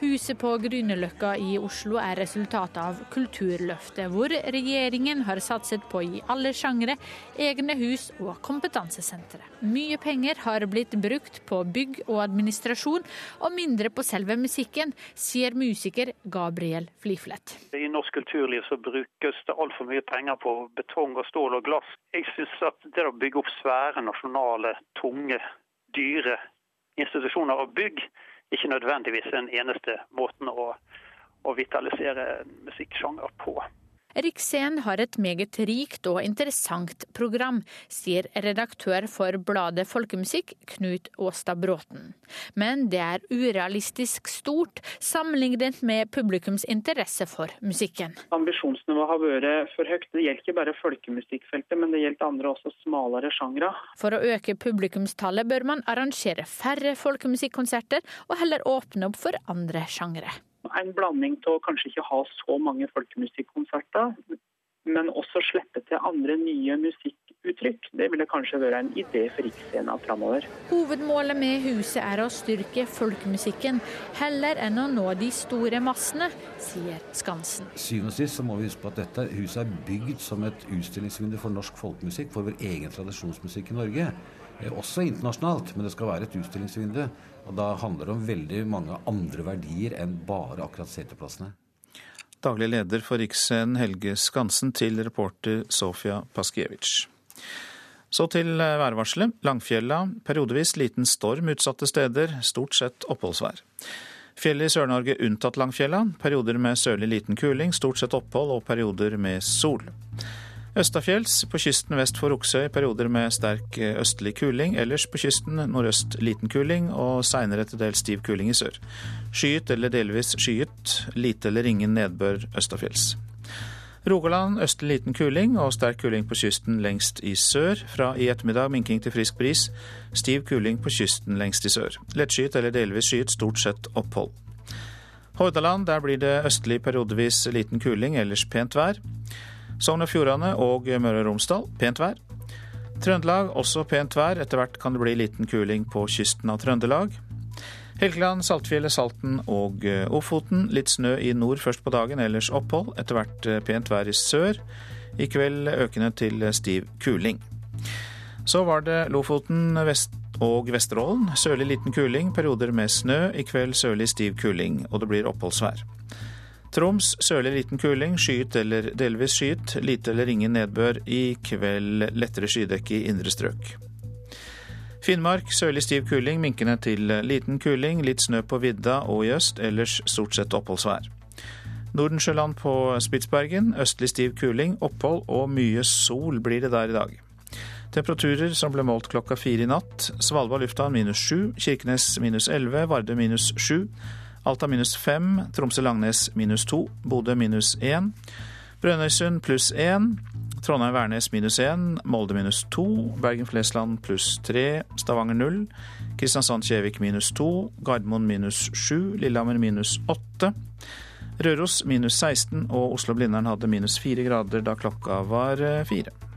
[SPEAKER 23] Huset på Grünerløkka i Oslo er resultatet av Kulturløftet, hvor regjeringen har satset på i alle sjangre egne hus og kompetansesentre. Mye penger har blitt brukt på bygg og administrasjon, og mindre på selve musikken, sier musiker Gabriel Fliflet.
[SPEAKER 29] I norsk kulturliv så brukes det altfor mye penger på betong og stål og glass. Jeg syns at det å bygge opp svære, nasjonale, tunge, dyre institusjoner og bygg ikke nødvendigvis den eneste måten å, å vitalisere musikksjanger på.
[SPEAKER 23] Riksscenen har et meget rikt og interessant program, sier redaktør for bladet Folkemusikk, Knut Aastad Bråten. Men det er urealistisk stort sammenlignet med publikums interesse for musikken.
[SPEAKER 30] Ambisjonsnivået har vært for høyt. Det gjelder ikke bare folkemusikkfeltet, men det gjelder andre også smalere sjangre.
[SPEAKER 23] For å øke publikumstallet bør man arrangere færre folkemusikkonserter, og heller åpne opp for andre sjangre
[SPEAKER 30] en blanding til å kanskje ikke ha så mange folkemusikkonserter, men også slippe til andre nye musikkuttrykk. Det ville kanskje være en idé for Riksscena framover.
[SPEAKER 23] Hovedmålet med huset er å styrke folkemusikken, heller enn å nå de store massene, sier Skansen.
[SPEAKER 28] Syvende og sist så må vi huske på at dette huset er bygd som et utstillingsvindu for norsk folkemusikk, for vår egen tradisjonsmusikk i Norge. Eh, også internasjonalt, men det skal være et utstillingsvindu. Og da handler det om veldig mange andre verdier enn bare akkurat seteplassene.
[SPEAKER 1] Daglig leder for Riksscenen Helge Skansen til reporter Sofia Paskiewicz. Så til eh, værvarselet. Langfjella periodevis liten storm utsatte steder, stort sett oppholdsvær. Fjellet i Sør-Norge unntatt Langfjella. Perioder med sørlig liten kuling, stort sett opphold og perioder med sol. Østafjells på kysten vest for Oksøy perioder med sterk eh, østlig kuling. Ellers på kysten nordøst liten kuling og seinere til dels stiv kuling i sør. Skyet eller delvis skyet. Lite eller ingen nedbør østafjells. Rogaland østlig liten kuling og sterk kuling på kysten lengst i sør. Fra i ettermiddag minking til frisk bris. Stiv kuling på kysten lengst i sør. Lettskyet eller delvis skyet, stort sett opphold. Hordaland, der blir det østlig periodevis liten kuling, ellers pent vær. Sogn og Fjordane og Møre og Romsdal pent vær. Trøndelag også pent vær. Etter hvert kan det bli liten kuling på kysten av Trøndelag. Helgeland, Saltfjellet, Salten og eh, Ofoten. Litt snø i nord først på dagen, ellers opphold. Etter hvert eh, pent vær i sør. I kveld økende til stiv kuling. Så var det Lofoten vest og Vesterålen. Sørlig liten kuling, perioder med snø. I kveld sørlig stiv kuling, og det blir oppholdsvær. Troms sørlig liten kuling, skyet eller delvis skyet. Lite eller ingen nedbør. I kveld lettere skydekke i indre strøk. Finnmark sørlig stiv kuling, minkende til liten kuling. Litt snø på vidda og i øst, ellers stort sett oppholdsvær. Nordensjøland på Spitsbergen østlig stiv kuling, opphold og mye sol blir det der i dag. Temperaturer som ble målt klokka fire i natt. Svalbard lufthavn minus sju, Kirkenes minus elleve, Vardø minus sju. Alta minus 5, Tromsø-Langnes minus 2, Bodø minus 1, Brønnøysund pluss 1, Trondheim-Værnes minus 1, Molde minus 2, Bergen-Flesland pluss 3, Stavanger 0, Kristiansand-Kjevik minus 2, Gardermoen minus 7, Lillehammer minus 8. Røros minus 16 og Oslo-Blindern hadde minus 4 grader da klokka var eh, 4.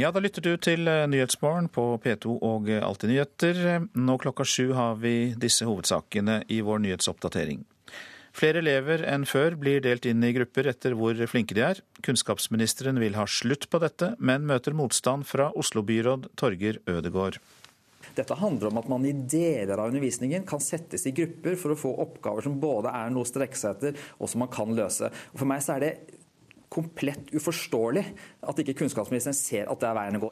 [SPEAKER 1] Ja, da lytter du til eh, Nyhetsmorgen på P2 og Alltid nyheter. Nå klokka sju har vi disse hovedsakene i vår nyhetsoppdatering. Flere elever enn før blir delt inn i grupper etter hvor flinke de er. Kunnskapsministeren vil ha slutt på dette, men møter motstand fra Oslo-byråd Torger Ødegård.
[SPEAKER 31] Dette handler om at man i deler av undervisningen kan settes i grupper for å få oppgaver som både er noe å strekke seg etter, og som man kan løse. For meg så er det komplett uforståelig at ikke kunnskapsministeren ser at det er veien å gå.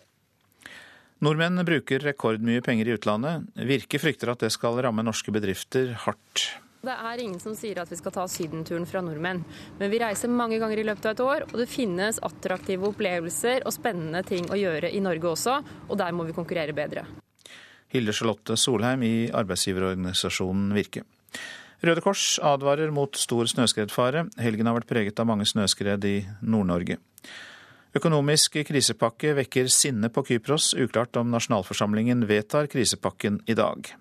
[SPEAKER 1] Nordmenn bruker rekordmye penger i utlandet. Virke frykter at det skal ramme norske bedrifter hardt.
[SPEAKER 32] Det er ingen som sier at vi skal ta sydenturen fra nordmenn. Men vi reiser mange ganger i løpet av et år, og det finnes attraktive opplevelser og spennende ting å gjøre i Norge også, og der må vi konkurrere bedre.
[SPEAKER 1] Hilde Charlotte Solheim i arbeidsgiverorganisasjonen Virke. Røde Kors advarer mot stor snøskredfare. Helgen har vært preget av mange snøskred i Nord-Norge. Økonomisk krisepakke vekker sinne på Kypros. Uklart om nasjonalforsamlingen vedtar krisepakken i dag.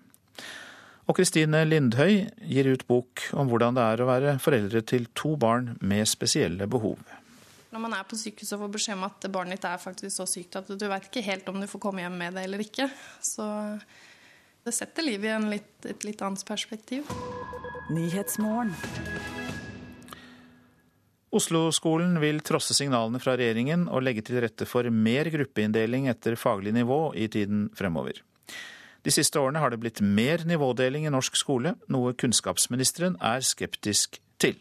[SPEAKER 1] Og Kristine Lindhøy gir ut bok om hvordan det er å være foreldre til to barn med spesielle behov.
[SPEAKER 33] Når man er på sykehus og får beskjed om at barnet ditt er faktisk så sykt at du vet ikke helt om du får komme hjem med det eller ikke, så det setter livet i litt, et litt annet perspektiv.
[SPEAKER 1] Oslo-skolen vil trosse signalene fra regjeringen og legge til rette for mer gruppeinndeling etter faglig nivå i tiden fremover. De siste årene har det blitt mer nivådeling i norsk skole, noe kunnskapsministeren er skeptisk til.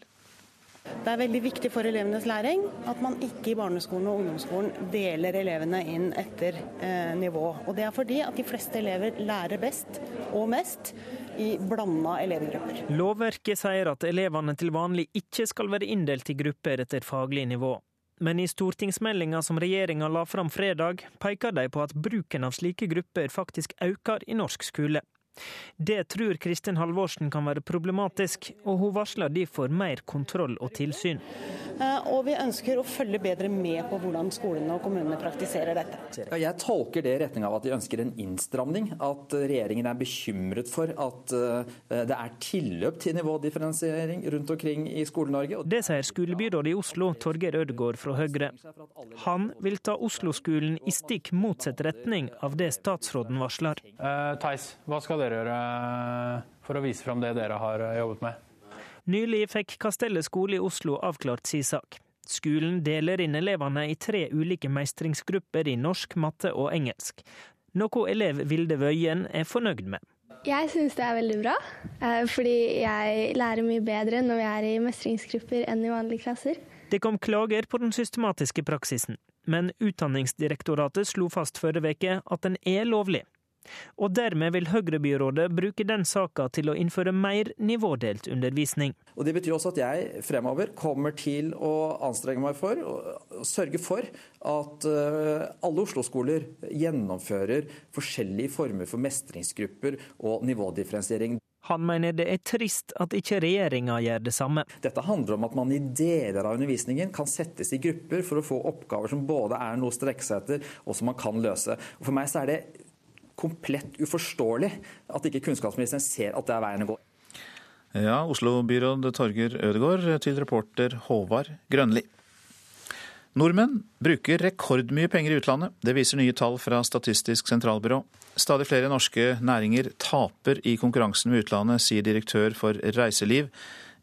[SPEAKER 27] Det er veldig viktig for elevenes læring at man ikke i barneskolen og ungdomsskolen deler elevene inn etter eh, nivå. Og Det er fordi at de fleste elever lærer best og mest i blanda elevgrupper.
[SPEAKER 34] Lovverket sier at elevene til vanlig ikke skal være inndelt i grupper etter faglig nivå. Men i stortingsmeldinga som regjeringa la fram fredag, peker de på at bruken av slike grupper faktisk øker i norsk skole. Det tror Kristin Halvorsen kan være problematisk, og hun varsler derfor mer kontroll og tilsyn.
[SPEAKER 27] Eh, og vi ønsker å følge bedre med på hvordan skolene og kommunene praktiserer dette.
[SPEAKER 31] Jeg tolker det i retning av at de ønsker en innstramning. At regjeringen er bekymret for at eh, det er tilløp til nivådifferensiering rundt omkring i Skole-Norge.
[SPEAKER 34] Det sier skolebyrådet i Oslo, Torgeir Ødegaard fra Høyre. Han vil ta Oslo-skolen i stikk motsatt retning av det statsråden varsler.
[SPEAKER 35] Uh, Theis, hva skal dere gjøre for å vise fram det dere har jobbet med?
[SPEAKER 34] Nylig fikk Kastellet skole i Oslo avklart sin sak. Skolen deler inn elevene i tre ulike mestringsgrupper i norsk, matte og engelsk. Noe elev Vilde Wøien er fornøyd med.
[SPEAKER 36] Jeg syns det er veldig bra, fordi jeg lærer mye bedre når vi er i mestringsgrupper enn i vanlige klasser.
[SPEAKER 34] Det kom klager på den systematiske praksisen, men Utdanningsdirektoratet slo fast forrige uke at den er lovlig. Og dermed vil Høyre-byrådet bruke den saka til å innføre mer nivådelt undervisning.
[SPEAKER 31] Og Det betyr også at jeg fremover kommer til å anstrenge meg for å sørge for at eh, alle Oslo-skoler gjennomfører forskjellige former for mestringsgrupper og nivådifferensiering.
[SPEAKER 34] Han mener det er trist at ikke regjeringa gjør det samme.
[SPEAKER 31] Dette handler om at man i deler av undervisningen kan settes i grupper for å få oppgaver som både er noe å strekke seg etter, og som man kan løse. Og for meg så er det komplett uforståelig at ikke kunnskapsministeren ser at det er veien å gå.
[SPEAKER 1] Ja, Oslo-byråd Torger Ødegaard til reporter Håvard Grønli. Nordmenn bruker rekordmye penger i utlandet. Det viser nye tall fra Statistisk sentralbyrå. Stadig flere norske næringer taper i konkurransen med utlandet, sier direktør for reiseliv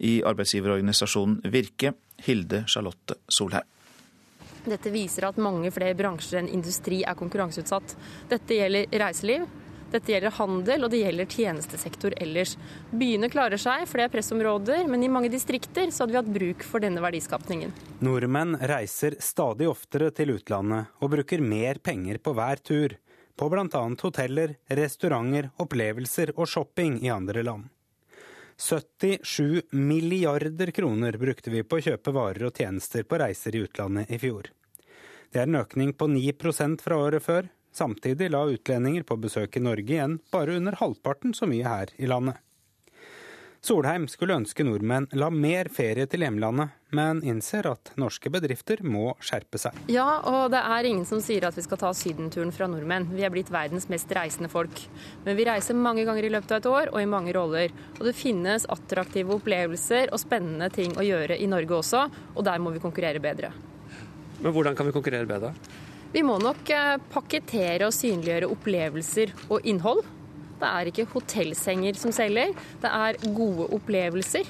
[SPEAKER 1] i arbeidsgiverorganisasjonen Virke, Hilde Charlotte Solheim.
[SPEAKER 32] Dette viser at mange flere bransjer enn industri er konkurranseutsatt. Dette gjelder reiseliv, dette gjelder handel og det gjelder tjenestesektor ellers. Byene klarer seg, for det er pressområder, men i mange distrikter så hadde vi hatt bruk for denne verdiskapningen.
[SPEAKER 37] Nordmenn reiser stadig oftere til utlandet og bruker mer penger på hver tur. På bl.a. hoteller, restauranter, opplevelser og shopping i andre land. 77 milliarder kroner brukte vi på å kjøpe varer og tjenester på reiser i utlandet i fjor. Det er en økning på 9% fra året før. Samtidig la utlendinger på besøk i Norge igjen bare under halvparten så mye her i landet. Solheim skulle ønske nordmenn la mer ferie til hjemlandet, men innser at norske bedrifter må skjerpe seg.
[SPEAKER 32] Ja, og det er ingen som sier at vi skal ta sydenturen fra nordmenn. Vi er blitt verdens mest reisende folk. Men vi reiser mange ganger i løpet av et år, og i mange roller. Og det finnes attraktive opplevelser og spennende ting å gjøre i Norge også, og der må vi konkurrere bedre.
[SPEAKER 35] Men hvordan kan vi konkurrere bedre?
[SPEAKER 32] Vi må nok eh, pakkettere og synliggjøre opplevelser og innhold. Det er ikke hotellsenger som selger, det er gode opplevelser.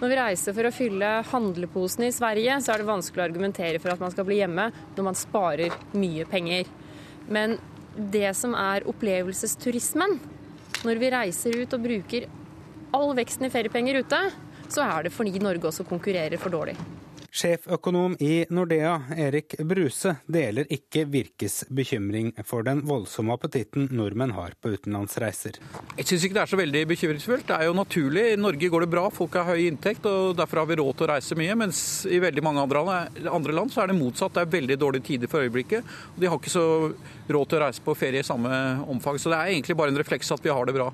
[SPEAKER 32] Når vi reiser for å fylle handleposen i Sverige, så er det vanskelig å argumentere for at man skal bli hjemme når man sparer mye penger. Men det som er opplevelsesturismen, når vi reiser ut og bruker all veksten i feriepenger ute, så er det fordi Norge også konkurrerer for dårlig.
[SPEAKER 37] Sjeføkonom i Nordea, Erik Bruse, deler ikke Virkes bekymring for den voldsomme appetitten nordmenn har på utenlandsreiser.
[SPEAKER 38] Jeg syns ikke det er så veldig bekymringsfullt. Det er jo naturlig. I Norge går det bra, folk har høy inntekt og derfor har vi råd til å reise mye. Mens i veldig mange andre land så er det motsatt. Det er veldig dårlige tider for øyeblikket. og De har ikke så råd til å reise på ferie i samme omfang. Så det er egentlig bare en refleks at vi har det bra.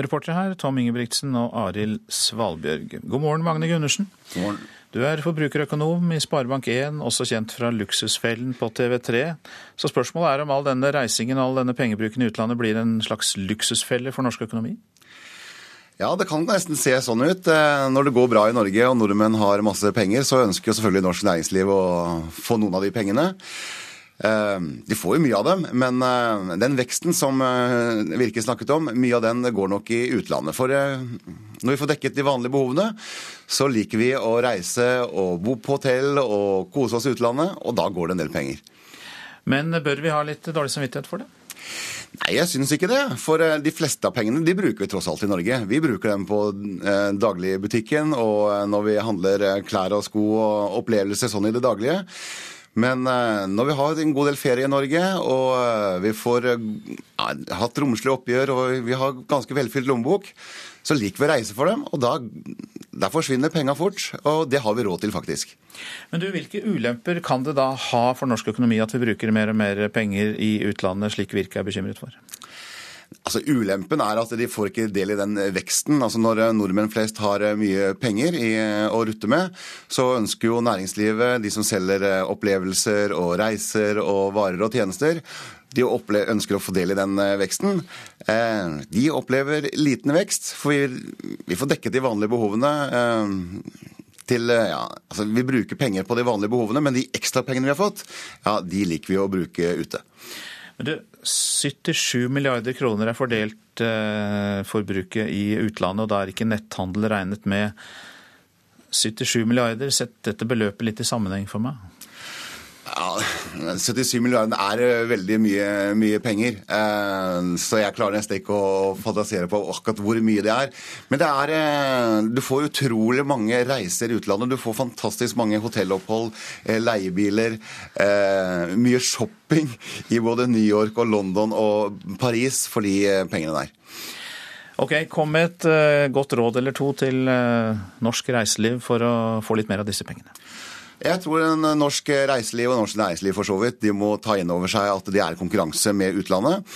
[SPEAKER 1] Reportere her Tom Ingebrigtsen og Arild Svalbjørg. God morgen, Magne Gundersen. God morgen. Du er forbrukerøkonom i Sparebank1, også kjent fra Luksusfellen på TV3. Så spørsmålet er om all denne reisingen og all denne pengebruken i utlandet blir en slags luksusfelle for norsk økonomi?
[SPEAKER 39] Ja, det kan nesten se sånn ut. Eh, når det går bra i Norge og nordmenn har masse penger, så ønsker jo selvfølgelig norsk næringsliv å få noen av de pengene. Eh, de får jo mye av dem, men eh, den veksten som eh, Virke snakket om, mye av den går nok i utlandet. For når vi får dekket de vanlige behovene, så liker vi å reise og bo på hotell og kose oss i utlandet, og da går det en del penger.
[SPEAKER 1] Men bør vi ha litt dårlig samvittighet for det?
[SPEAKER 39] Nei, jeg syns ikke det. For de fleste av pengene de bruker vi tross alt i Norge. Vi bruker dem på dagligbutikken og når vi handler klær og sko og opplevelser sånn i det daglige. Men uh, når vi har en god del ferie i Norge, og uh, vi får ja, hatt romslige oppgjør og vi har ganske velfylt lommebok, så liker vi å reise for dem. Og da, da forsvinner penga fort, og det har vi råd til, faktisk.
[SPEAKER 1] Men du, Hvilke ulemper kan det da ha for norsk økonomi at vi bruker mer og mer penger i utlandet, slik Virke er bekymret for?
[SPEAKER 39] Altså Ulempen er at de får ikke del i den veksten. Altså Når nordmenn flest har mye penger i, å rutte med, så ønsker jo næringslivet, de som selger opplevelser og reiser og varer og tjenester, de ønsker å få del i den veksten. Eh, de opplever liten vekst, for vi, får dekket de vanlige behovene. Eh, til, ja, altså Vi bruker penger på de vanlige behovene, men de ekstrapengene vi har fått, ja, de liker vi å bruke ute.
[SPEAKER 1] Du, 77 milliarder kroner er fordelt eh, forbruket i utlandet, og da er ikke netthandel regnet med. 77 milliarder, sett dette beløpet litt i sammenheng for meg.
[SPEAKER 39] Ja, <laughs> 77 milliarder er eh, veldig mye, mye, penger. Eh, så jeg klarer nesten ikke å fantasere på akkurat hvor mye det er. Men det er eh, Du får utrolig mange reiser i utlandet. Du får fantastisk mange hotellopphold, leiebiler, mye shopping i både New York og London og Paris for de pengene der.
[SPEAKER 1] Ok, Kom med et godt råd eller to til norsk reiseliv for å få litt mer av disse pengene.
[SPEAKER 39] Jeg tror en norsk reiseliv og norsk næringsliv for så vidt, de må ta inn over seg at det er konkurranse med utlandet.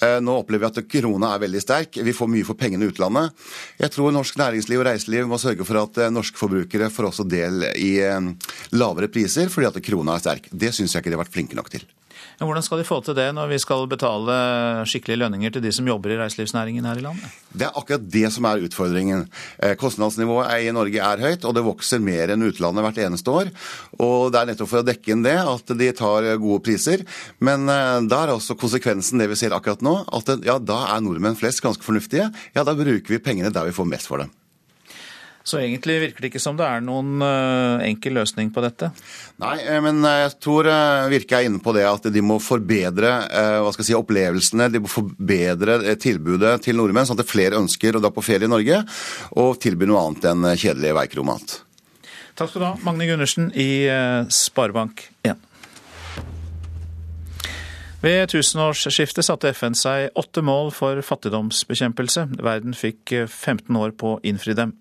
[SPEAKER 39] Eh, nå opplever vi at krona er veldig sterk. Vi får mye for pengene i utlandet. Jeg tror norsk næringsliv og reiseliv må sørge for at eh, norske forbrukere får også del i eh, lavere priser fordi at krona er sterk. Det syns jeg ikke de har vært flinke nok til.
[SPEAKER 1] Ja, hvordan skal de få til det når vi skal betale skikkelige lønninger til de som jobber i reiselivsnæringen her i landet?
[SPEAKER 39] Det er akkurat det som er utfordringen. Eh, kostnadsnivået i Norge er høyt, og det vokser mer enn utlandet hvert eneste år. Og det er nettopp for å dekke inn det at de tar gode priser. Men eh, da er også konsekvensen det vi ser akkurat nå, at ja, da er nordmenn flest ganske fornuftige. Ja, da bruker vi pengene der vi får mest for dem.
[SPEAKER 1] Så egentlig virker det ikke som det er noen uh, enkel løsning på dette?
[SPEAKER 39] Nei, eh, men jeg tror virker Virke er inne på det at de må forbedre hva skal jeg si, opplevelsene. De må forbedre tilbudet til nordmenn, sånn at flere ønsker å dra på ferie i Norge og tilby noe annet enn kjedelig veikromat.
[SPEAKER 1] Takk skal du ha, Magne Gundersen i Sparebank1. Ved tusenårsskiftet satte FN seg åtte mål for fattigdomsbekjempelse. Verden fikk 15 år på å innfri dem.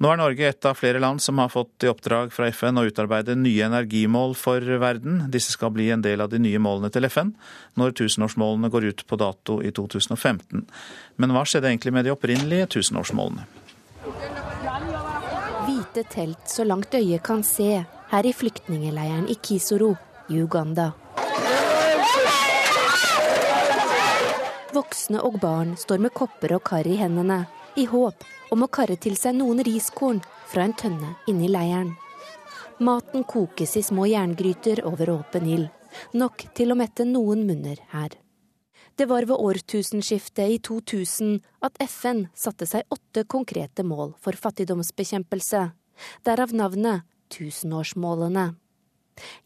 [SPEAKER 1] Nå er Norge et av flere land som har fått i oppdrag fra FN å utarbeide nye energimål for verden. Disse skal bli en del av de nye målene til FN når tusenårsmålene går ut på dato i 2015. Men hva skjedde egentlig med de opprinnelige tusenårsmålene?
[SPEAKER 40] Hvite telt så langt øyet kan se her i flyktningeleiren i Kisoro i Uganda. Voksne og barn står med kopper og kar i hendene, i håp om å karre til seg noen riskorn fra en tønne inni leiren. Maten kokes i små jerngryter over åpen ild, Nok til å mette noen munner her. Det var ved årtusenskiftet i 2000 at FN satte seg åtte konkrete mål for fattigdomsbekjempelse, derav navnet tusenårsmålene.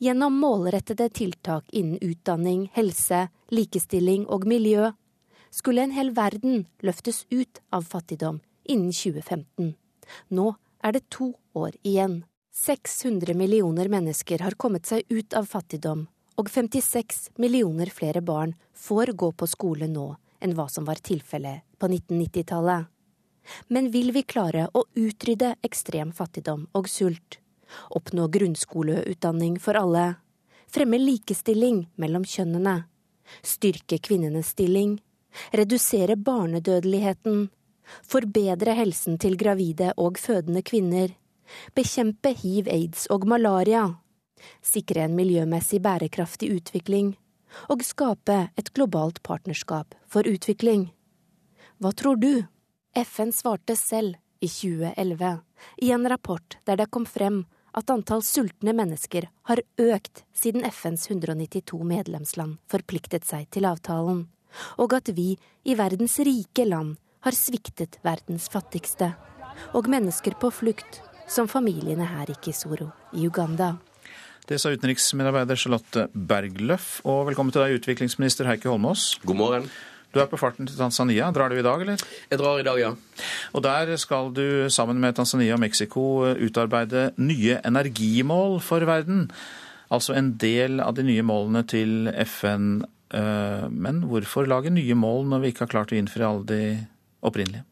[SPEAKER 40] Gjennom målrettede tiltak innen utdanning, helse, likestilling og miljø skulle en hel verden løftes ut av fattigdom innen 2015. Nå er det to år igjen. 600 millioner mennesker har kommet seg ut av fattigdom, og 56 millioner flere barn får gå på skole nå enn hva som var tilfellet på 1990-tallet. Men vil vi klare å utrydde ekstrem fattigdom og sult? Oppnå grunnskoleutdanning for alle? Fremme likestilling mellom kjønnene? Styrke kvinnenes stilling? Redusere barnedødeligheten? Forbedre helsen til gravide og fødende kvinner? Bekjempe hiv, aids og malaria? Sikre en miljømessig bærekraftig utvikling? Og skape et globalt partnerskap for utvikling? Hva tror du? FN svarte selv i 2011, i en rapport der det kom frem at antall sultne mennesker har økt siden FNs 192 medlemsland forpliktet seg til avtalen, og at vi i verdens rike land har sviktet verdens fattigste, og mennesker på flukt, som familiene her i Kisoro i Uganda.
[SPEAKER 1] Det sa utenriksmedarbeider Charlotte Bergløff, og velkommen til deg, utviklingsminister Heikki Holmås.
[SPEAKER 41] God morgen.
[SPEAKER 1] Du er på farten til Tanzania. Drar du i dag, eller?
[SPEAKER 41] Jeg drar i dag, ja.
[SPEAKER 1] Og der skal du sammen med Tanzania og Mexico utarbeide nye energimål for verden. Altså en del av de nye målene til FN. Eh, men hvorfor lage nye mål når vi ikke har klart å innfri alle de opprinnelige?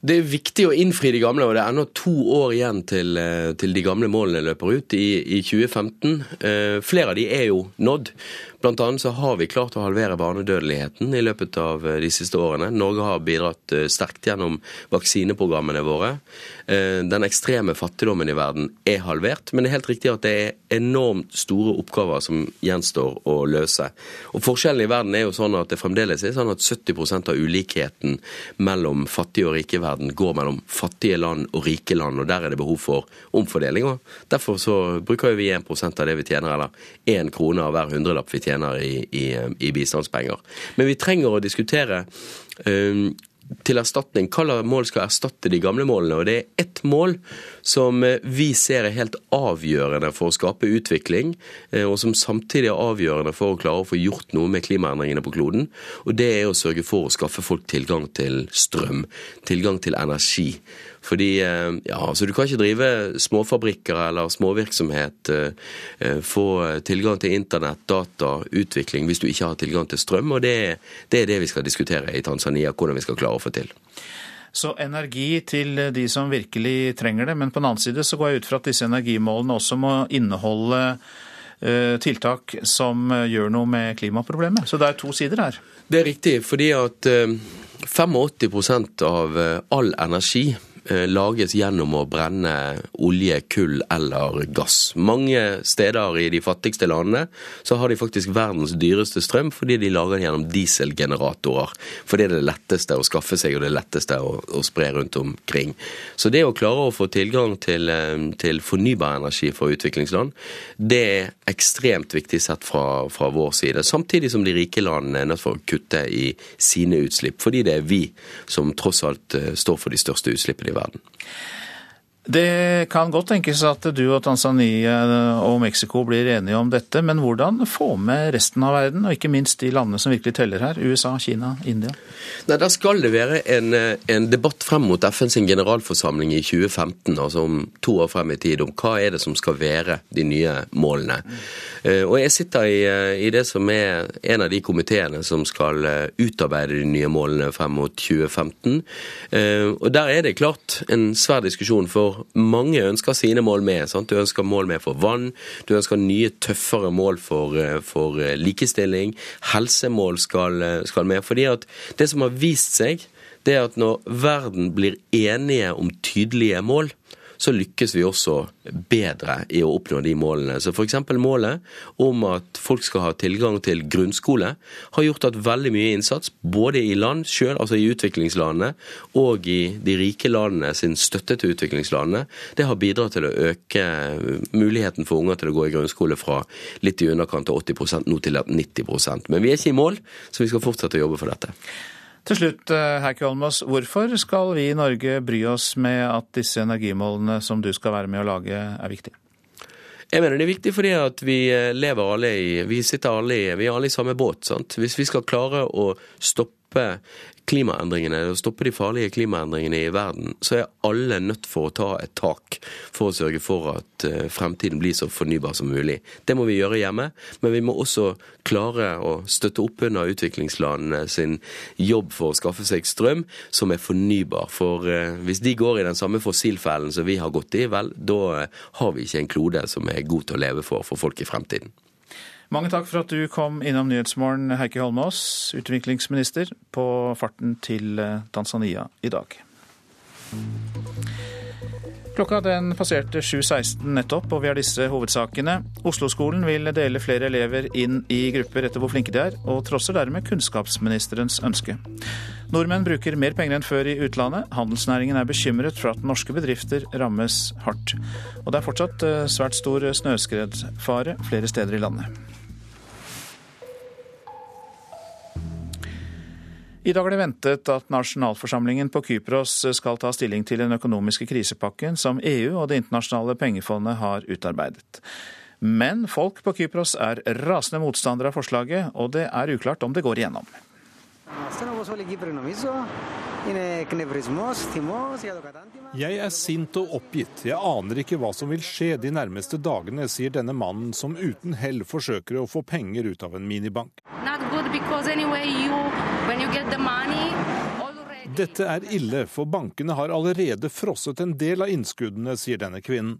[SPEAKER 41] Det er viktig å innfri de gamle, og det er ennå to år igjen til, eh, til de gamle målene løper ut i, i 2015. Eh, flere av de er jo nådd. Blant annet så har vi klart å halvere barnedødeligheten i løpet av eh, de siste årene. Norge har bidratt eh, sterkt gjennom vaksineprogrammene våre. Eh, den ekstreme fattigdommen i verden er halvert, men det er helt riktig at det er enormt store oppgaver som gjenstår å løse. Og Forskjellen i verden er jo sånn at det fremdeles er sånn at 70% av ulikheten mellom fattige og rike verden går mellom fattige land og rike land, og der er det behov for omfordeling. Derfor så bruker vi 1% av det vi tjener, eller én krone av hver hundrelapp vi tjener tjener i, i, i bistandspenger. Men vi trenger å diskutere um, til erstatning. Hvilke mål skal erstatte de gamle målene? Og Det er ett mål som eh, vi ser er helt avgjørende for å skape utvikling, eh, og som samtidig er avgjørende for å klare å få gjort noe med klimaendringene på kloden. Og Det er å sørge for å skaffe folk tilgang til strøm, tilgang til energi. Fordi eh, ja, så Du kan ikke drive småfabrikker eller småvirksomhet, eh, eh, få tilgang til internett, data, utvikling, hvis du ikke har tilgang til strøm. og det, det er det vi skal diskutere i Tanzania, hvordan vi skal klare å få til.
[SPEAKER 1] Så energi til de som virkelig trenger det. Men på den annen side så går jeg ut fra at disse energimålene også må inneholde tiltak som gjør noe med klimaproblemet. Så det er to sider her.
[SPEAKER 41] Det er riktig, fordi at 85% av all energi lages gjennom å brenne olje, kull eller gass. Mange steder i de fattigste landene så har de faktisk verdens dyreste strøm fordi de lager det gjennom dieselgeneratorer. For det er det letteste å skaffe seg og det letteste å, å spre rundt omkring. Så det å klare å få tilgang til, eh, til fornybar energi for utviklingsland, det er ekstremt viktig sett fra, fra vår side. Samtidig som de rike landene er nødt for å kutte i sine utslipp, fordi det er vi som tross alt eh, står for de største utslippene i verden.
[SPEAKER 1] Det kan godt tenkes at du og Tanzania og Mexico blir enige om dette, men hvordan få med resten av verden, og ikke minst de landene som virkelig teller her, USA, Kina, India?
[SPEAKER 41] Nei, Der skal det være en, en debatt frem mot FNs generalforsamling i 2015, altså om to år frem i tid, om hva er det som skal være de nye målene. Mm. Og jeg sitter i, i, det som er en av de komiteene som skal eh, utarbeide de nye målene frem mot 2015. Og der er det klart en svær diskusjon. for mange ønsker sine mål med. Sant? Du ønsker mål med for vann, du ønsker nye, tøffere mål for, eh, for eh, likestilling. Helsemål skal, eh, skal, med. Fordi at det som har vist seg, det er at når verden blir enige om tydelige mål, så lykkes vi også bedre i å oppnå de målene. Så f.eks. målet om at folk skal ha tilgang til grunnskole, har gjort at veldig mye innsats, både i land sjøl, altså i utviklingslandene, og i de rike landene sin støtte til utviklingslandene, det har bidratt til å øke muligheten for unger til å gå i grunnskole fra litt i underkant av 80 nå til 90% Men vi er ikke i mål, så vi skal fortsette å jobbe for dette.
[SPEAKER 1] Til slutt, eh, Heikki Holmås, hvorfor skal vi i Norge bry oss med at disse energimålene som du skal være med å lage, er viktige?
[SPEAKER 41] Jeg mener det er viktig fordi at vi eh, lever alle i Vi sitter alle i Vi er alle i samme båt. sant? Hvis vi skal klare å stoppe klimaendringene, å stoppe de farlige klimaendringene i verden, så er alle nødt for å ta et tak for å sørge for at eh, fremtiden blir så fornybar som mulig. Det må vi gjøre hjemme, men vi må også klare å støtte opp under utviklingslandene sin jobb for å skaffe seg strøm som er fornybar. For eh, hvis de går i den samme fossilfellen som vi har gått i, vel, da har vi ikke en klode som er god til å leve for for folk i fremtiden.
[SPEAKER 1] Mange takk for at du kom innom Nyhetsmorgen, Heikki Holmås, utviklingsminister, på farten til eh, Tanzania i dag. Klokka den passerte 7.16 nettopp, og vi har disse hovedsakene. Oslo-skolen vil dele flere elever inn i grupper etter hvor flinke de er, og trosser dermed kunnskapsministerens ønske. Nordmenn bruker mer penger enn før i utlandet. Handelsnæringen er bekymret for at norske bedrifter rammes hardt. Og det er fortsatt eh, svært stor snøskredfare flere steder i landet. I dag er det ventet at nasjonalforsamlingen på Kypros skal ta stilling til den økonomiske krisepakken som EU og Det internasjonale pengefondet har utarbeidet. Men folk på Kypros er rasende motstandere av forslaget, og det er uklart om det går igjennom.
[SPEAKER 42] Jeg er sint og oppgitt. Jeg aner ikke hva som vil skje de nærmeste dagene, sier denne mannen som uten hell forsøker å få penger ut av en minibank. Dette er ille, for bankene har allerede frosset en del av innskuddene, sier denne kvinnen.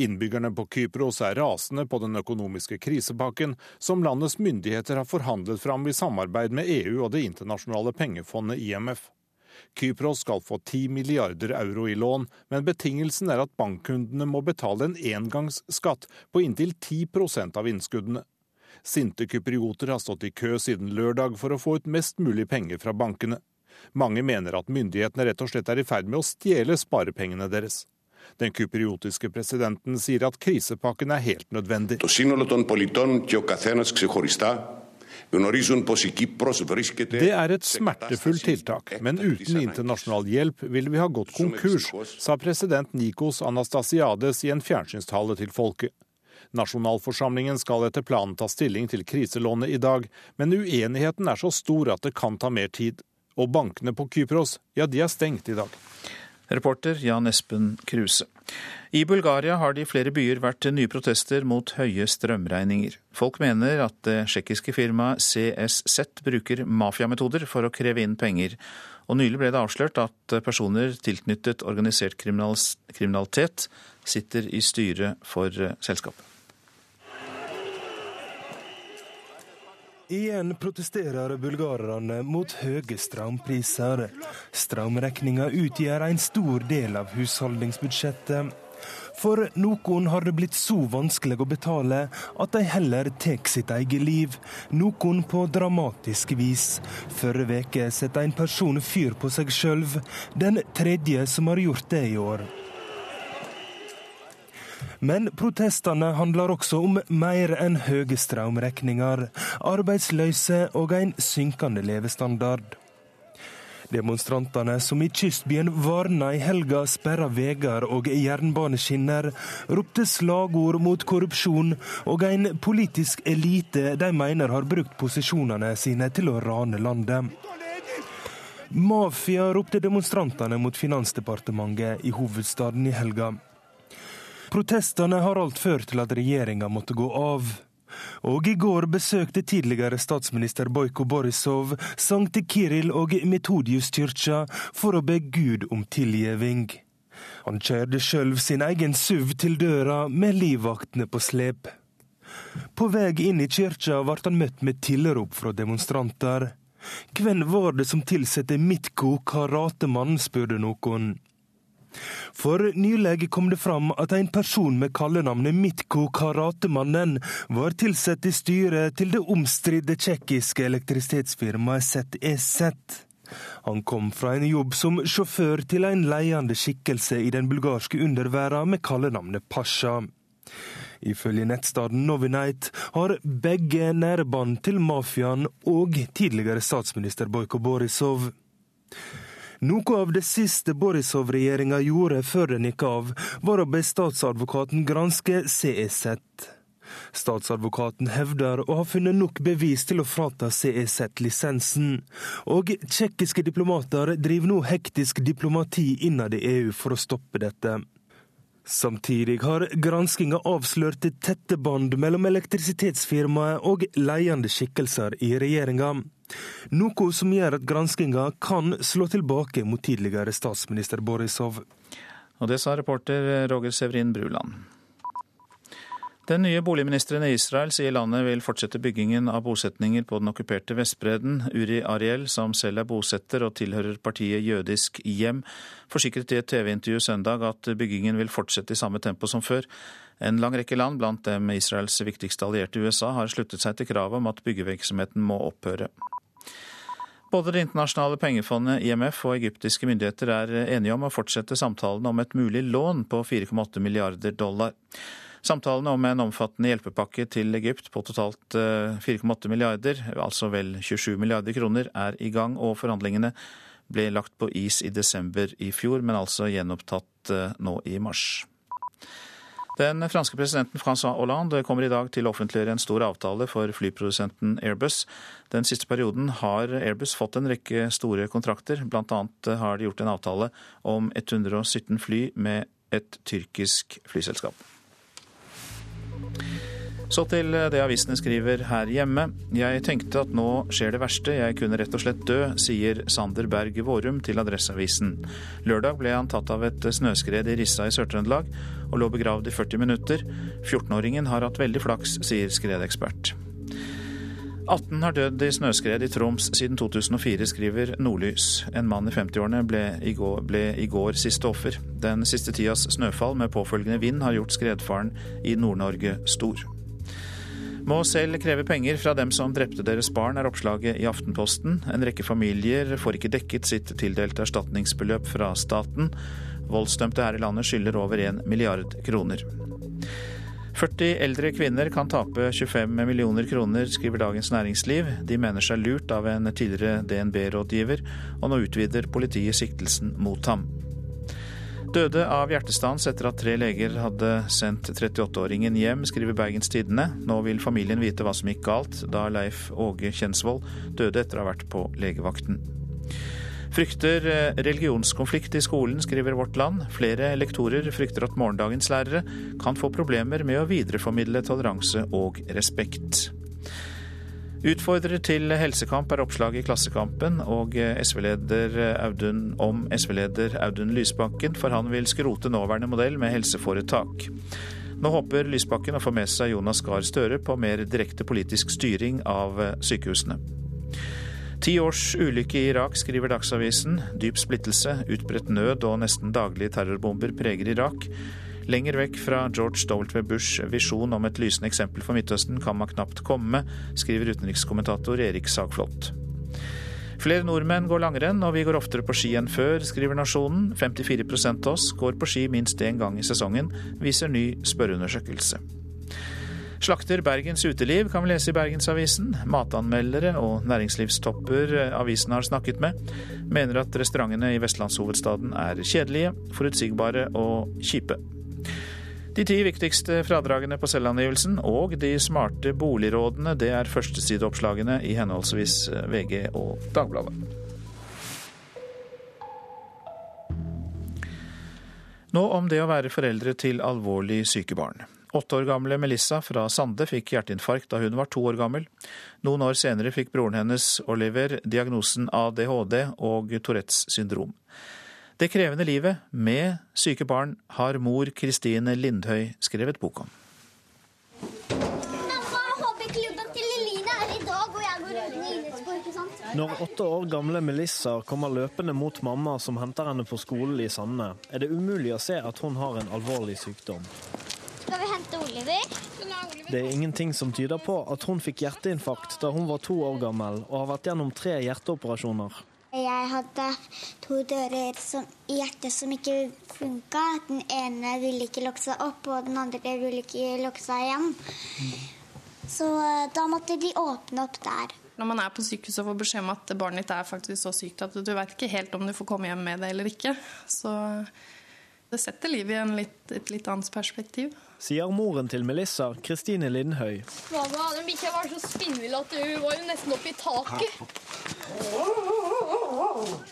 [SPEAKER 42] Innbyggerne på Kypros er rasende på den økonomiske krisepakken som landets myndigheter har forhandlet fram i samarbeid med EU og Det internasjonale pengefondet IMF. Kypros skal få 10 milliarder euro i lån, men betingelsen er at bankkundene må betale en engangsskatt på inntil 10% av innskuddene. Sinte kyprioter har stått i kø siden lørdag for å få ut mest mulig penger fra bankene. Mange mener at myndighetene rett og slett er i ferd med å stjele sparepengene deres. Den kypriotiske presidenten sier at krisepakken er helt nødvendig. Det er et smertefullt tiltak, men uten internasjonal hjelp ville vi ha gått konkurs, sa president Nikos Anastasiades i en fjernsynstale til folket. Nasjonalforsamlingen skal etter planen ta stilling til kriselånet i dag, men uenigheten er så stor at det kan ta mer tid. Og bankene på Kypros, ja, de er stengt i dag.
[SPEAKER 1] Reporter Jan Espen Kruse. I Bulgaria har det i flere byer vært nye protester mot høye strømregninger. Folk mener at det tsjekkiske firmaet CSZ bruker mafiametoder for å kreve inn penger. Og nylig ble det avslørt at personer tilknyttet organisert kriminalitet sitter i styret for selskapet.
[SPEAKER 43] Igjen protesterer bulgarerne mot høye strømpriser. Strømregninga utgjør en stor del av husholdningsbudsjettet. For noen har det blitt så vanskelig å betale at de heller tar sitt eget liv. Noen på dramatisk vis. Forrige uke satte en person fyr på seg sjøl, den tredje som har gjort det i år. Men protestene handler også om mer enn høye strømregninger, arbeidsløse og en synkende levestandard. Demonstrantene som i kystbyen Varna i helga sperra veier og jernbaneskinner, ropte slagord mot korrupsjon og en politisk elite de mener har brukt posisjonene sine til å rane landet. Mafia ropte demonstrantene mot Finansdepartementet i hovedstaden i helga. Protestene har alt ført til at regjeringa måtte gå av. Og i går besøkte tidligere statsminister Bojko Borisov Sankte Kiril og Metodiuskirka for å be Gud om tilgjeving. Han kjørte sjøl sin egen SUV til døra med livvaktene på slep. På vei inn i kirka ble han møtt med tilrop fra demonstranter. Hvem var det som tilsatte Mitko karatemann, spurte noen. For nylig kom det fram at en person med kallenavnet Mitko Karatemannen var tilsatt i styret til det omstridte tsjekkiske elektrisitetsfirmaet ZEZ. Han kom fra en jobb som sjåfør til en ledende skikkelse i den bulgarske underverdenen med kallenavnet Pasha. Ifølge nettstaden Novinite har begge nære bånd til mafiaen og tidligere statsminister Bojko Borisov. Noe av det siste Borisov-regjeringa gjorde før den gikk av, var å be statsadvokaten granske CEZ. Statsadvokaten hevder å ha funnet nok bevis til å frata CEZ lisensen, og tsjekkiske diplomater driver nå hektisk diplomati innad i EU for å stoppe dette. Samtidig har granskinga avslørt tette bånd mellom elektrisitetsfirmaet og ledende skikkelser i regjeringa. Noe som gjør at granskinga kan slå tilbake mot tidligere statsminister Borisov.
[SPEAKER 1] Og det sa reporter Roger Severin Bruland. Den nye boligministeren i Israel sier landet vil fortsette byggingen av bosetninger på den okkuperte Vestbredden. Uri Ariel, som selv er bosetter og tilhører partiet Jødisk hjem, forsikret i et TV-intervju søndag at byggingen vil fortsette i samme tempo som før. En lang rekke land, blant dem Israels viktigste allierte USA, har sluttet seg til kravet om at byggevirksomheten må opphøre. Både Det internasjonale pengefondet IMF og egyptiske myndigheter er enige om å fortsette samtalene om et mulig lån på 4,8 milliarder dollar. Samtalene om en omfattende hjelpepakke til Egypt på totalt 4,8 eh, milliarder, altså vel 27 milliarder kroner, er i gang, og forhandlingene ble lagt på is i desember i fjor, men altså gjenopptatt eh, nå i mars. Den franske presidenten Francois Hollande kommer i dag til å offentliggjøre en stor avtale for flyprodusenten Airbus. Den siste perioden har Airbus fått en rekke store kontrakter. Blant annet har de gjort en avtale om 117 fly med et tyrkisk flyselskap. Så til det avisene skriver her hjemme. Jeg tenkte at nå skjer det verste, jeg kunne rett og slett dø, sier Sander Berg Vårum til Adresseavisen. Lørdag ble han tatt av et snøskred i Rissa i Sør-Trøndelag og lå begravd i 40 minutter. 14-åringen har hatt veldig flaks, sier skredekspert. 18 har dødd i snøskred i Troms siden 2004, skriver Nordlys. En mann i 50-årene ble, ble, i går siste offer. Den siste tidas snøfall med påfølgende vind har gjort skredfaren i Nord-Norge stor. Må selv kreve penger fra dem som drepte deres barn, er oppslaget i Aftenposten. En rekke familier får ikke dekket sitt tildelte erstatningsbeløp fra staten. Voldsdømte her i landet skylder over 1 milliard kroner. 40 eldre kvinner kan tape 25 millioner kroner, skriver Dagens Næringsliv. De mener seg lurt av en tidligere DNB-rådgiver, og nå utvider politiet siktelsen mot ham. Døde av hjertestans etter at tre leger hadde sendt 38-åringen hjem, skriver Bergens Tidende. Nå vil familien vite hva som gikk galt da Leif Åge Kjensvold døde etter å ha vært på legevakten. Frykter eh, religionskonflikt i skolen, skriver Vårt Land. Flere lektorer frykter at morgendagens lærere kan få problemer med å videreformidle toleranse og respekt. Utfordrer til helsekamp er oppslaget i Klassekampen og SV-leder Audun, om SV-leder Audun Lysbakken, for han vil skrote nåværende modell med helseforetak. Nå håper Lysbakken å få med seg Jonas Gahr Støre på mer direkte politisk styring av sykehusene. Ti års ulykke i Irak, skriver Dagsavisen. Dyp splittelse, utbredt nød og nesten daglige terrorbomber preger Irak. Lenger vekk fra George W. Bush' visjon om et lysende eksempel for Midtøsten kan man knapt komme, skriver utenrikskommentator Erik Sagflot. Flere nordmenn går langrenn, og vi går oftere på ski enn før, skriver Nasjonen. 54% av oss går på ski minst én gang i sesongen, viser ny spørreundersøkelse. Slakter Bergens uteliv, kan vi lese i Bergensavisen. Matanmeldere og næringslivstopper avisen har snakket med, mener at restaurantene i vestlandshovedstaden er kjedelige, forutsigbare og kjipe. De ti viktigste fradragene på selvangivelsen og de smarte boligrådene, det er førstesideoppslagene i henholdsvis VG og Dagbladet. Nå om det å være foreldre til alvorlig syke barn. Åtte år gamle Melissa fra Sande fikk hjerteinfarkt da hun var to år gammel. Noen år senere fikk broren hennes, Oliver, diagnosen ADHD og Tourettes syndrom. Det krevende livet med syke barn har mor Kristine Lindhøy skrevet bok om.
[SPEAKER 44] Når åtte år gamle Melissa kommer løpende mot mamma som henter henne på skolen i Sande, er det umulig å se at hun har en alvorlig sykdom.
[SPEAKER 45] Skal vi hente Oliver?
[SPEAKER 44] Det er ingenting som tyder på at hun fikk hjerteinfarkt da hun var to år gammel og har vært gjennom tre hjerteoperasjoner.
[SPEAKER 45] Jeg hadde to dører som, i hjertet som ikke funka. Den ene ville ikke lukke seg opp, og den andre ville ikke lukke seg igjen. Så eh, da måtte de åpne opp der.
[SPEAKER 33] Når man er på sykehuset og får beskjed om at barnet ditt er faktisk så sykt at du vet ikke helt om du får komme hjem med det eller ikke, så det setter livet i litt, et litt annet perspektiv.
[SPEAKER 44] Sier moren til Melissa, Kristine Lindhøy.
[SPEAKER 46] Mamma, den bikkja var så spinnvill at hun var jo nesten oppe i taket.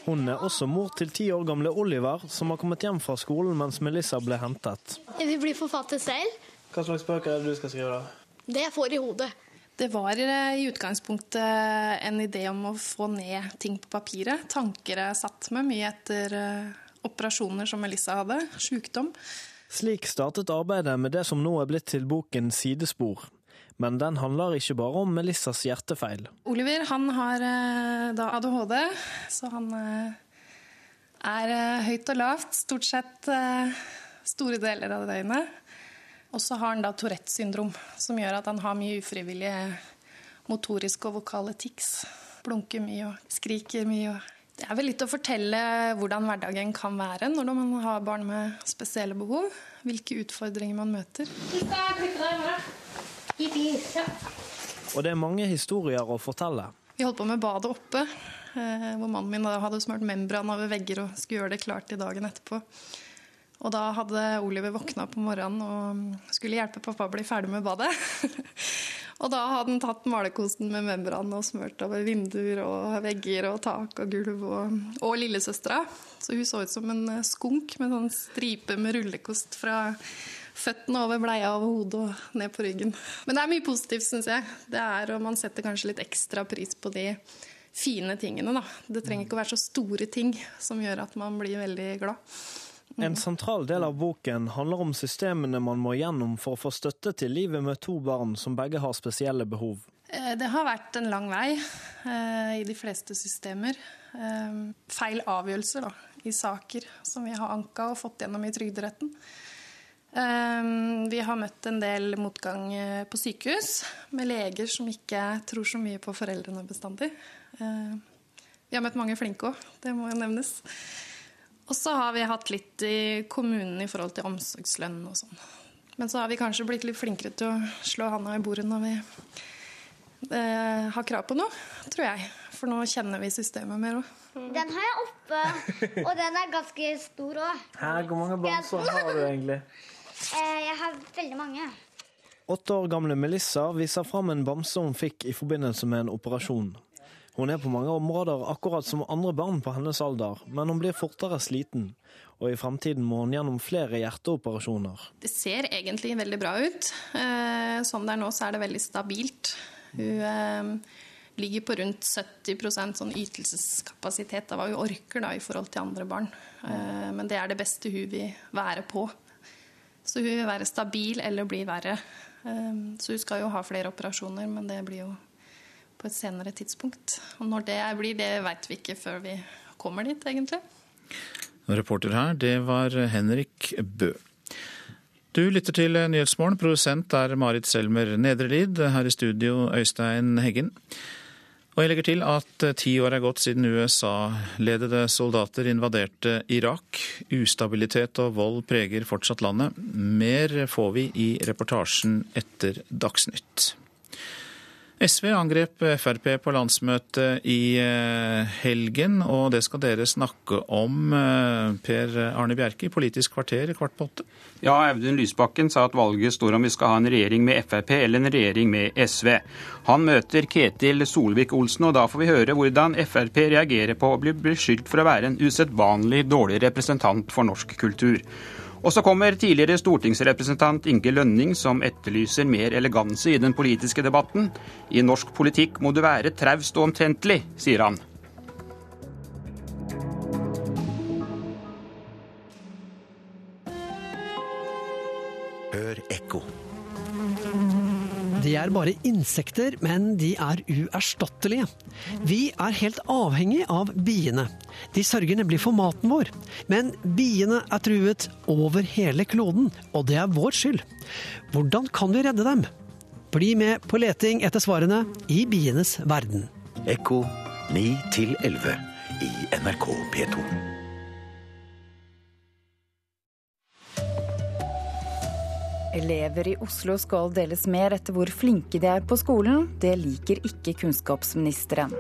[SPEAKER 44] Hun er også mor til ti år gamle Oliver, som har kommet hjem fra skolen mens Melissa ble hentet.
[SPEAKER 46] Jeg vil bli forfatter selv.
[SPEAKER 44] Hva slags bøker er det du skal skrive, da?
[SPEAKER 46] Det jeg får i hodet.
[SPEAKER 33] Det var eh, i utgangspunktet en idé om å få ned ting på papiret. Tanker jeg satt med mye etter eh, operasjoner som Melissa hadde, sykdom.
[SPEAKER 44] Slik startet arbeidet med det som nå er blitt til boken Sidespor. Men den handler ikke bare om Melissas hjertefeil.
[SPEAKER 33] Oliver han har eh, da ADHD, så han er høyt og lavt stort sett store deler av døgnet. Og så har han da Tourettes syndrom, som gjør at han har mye ufrivillige motoriske og vokale tics. Blunker mye og skriker mye. Det er vel litt å fortelle hvordan hverdagen kan være når man har barn med spesielle behov. Hvilke utfordringer man møter.
[SPEAKER 44] Og det er mange historier å fortelle.
[SPEAKER 33] Vi holdt på med badet oppe, eh, hvor mannen min hadde smurt membran over vegger og skulle gjøre det klart i dagen etterpå. Og da hadde Oliver våkna på morgenen og skulle hjelpe pappa å bli ferdig med badet. <laughs> og da hadde han tatt malerkosten med membran og smurt over vinduer og vegger og tak og gulv. Og, og lillesøstera. Så hun så ut som en skunk med sånn stripe med rullekost fra føttene over bleia over hodet og ned på ryggen. Men det er mye positivt, syns jeg. Det er, og Man setter kanskje litt ekstra pris på de fine tingene. Da. Det trenger ikke å være så store ting som gjør at man blir veldig glad.
[SPEAKER 44] En sentral del av boken handler om systemene man må gjennom for å få støtte til livet med to barn som begge har spesielle behov.
[SPEAKER 33] Det har vært en lang vei i de fleste systemer. Feil avgjørelser da, i saker som vi har anka og fått gjennom i Trygderetten. Vi har møtt en del motgang på sykehus med leger som ikke tror så mye på foreldrene bestandig. Vi har møtt mange flinke òg, det må jo nevnes. Og så har vi hatt litt i kommunen i forhold til omsorgslønn og sånn. Men så har vi kanskje blitt litt flinkere til å slå handa i bordet når vi eh, har krav på noe, tror jeg. For nå kjenner vi systemet mer òg.
[SPEAKER 45] Den har jeg oppe, og den er ganske stor òg.
[SPEAKER 44] Hvor mange bamser har du egentlig? <laughs>
[SPEAKER 45] Eh, jeg har veldig mange.
[SPEAKER 44] Åtte år gamle Melissa viser fram en bamse hun fikk i forbindelse med en operasjon. Hun er på mange områder akkurat som andre barn på hennes alder, men hun blir fortere sliten. Og i fremtiden må hun gjennom flere hjerteoperasjoner.
[SPEAKER 33] Det ser egentlig veldig bra ut. Som det er nå, så er det veldig stabilt. Hun ligger på rundt 70% sånn ytelseskapasitet av hva hun orker da, i forhold til andre barn. Men det er det beste hun vil være på. Så hun vil være stabil eller bli verre. Så hun skal jo ha flere operasjoner, men det blir jo på et senere tidspunkt. Og når det blir, det vet vi ikke før vi kommer dit, egentlig.
[SPEAKER 1] Reporter her, det var Henrik Bø. Du lytter til Nyhetsmorgen. Produsent er Marit Selmer Nedrelid. Her i studio Øystein Heggen. Og jeg legger til at ti år er gått siden USA-ledede soldater invaderte Irak. Ustabilitet og vold preger fortsatt landet. Mer får vi i reportasjen etter Dagsnytt. SV angrep Frp på landsmøtet i helgen, og det skal dere snakke om. Per Arne Bjerke i Politisk kvarter kvart på åtte.
[SPEAKER 47] Ja, Audun Lysbakken sa at valget står om vi skal ha en regjering med Frp eller en regjering med SV. Han møter Ketil Solvik-Olsen, og da får vi høre hvordan Frp reagerer på å bli beskyldt for å være en usedvanlig dårlig representant for norsk kultur. Og så kommer tidligere stortingsrepresentant Inge Lønning, som etterlyser mer eleganse i den politiske debatten. I norsk politikk må du være traust og omtrentlig, sier han.
[SPEAKER 48] Hør ekko.
[SPEAKER 49] De er bare insekter, men de er uerstattelige. Vi er helt avhengig av biene. De sørger nemlig for maten vår. Men biene er truet over hele kloden, og det er vår skyld. Hvordan kan vi redde dem? Bli med på leting etter svarene i bienes verden.
[SPEAKER 50] Ekko 9 11 i NRK P2.
[SPEAKER 51] Elever i Oslo skal deles mer etter hvor flinke de er på skolen. Det liker ikke kunnskapsministeren.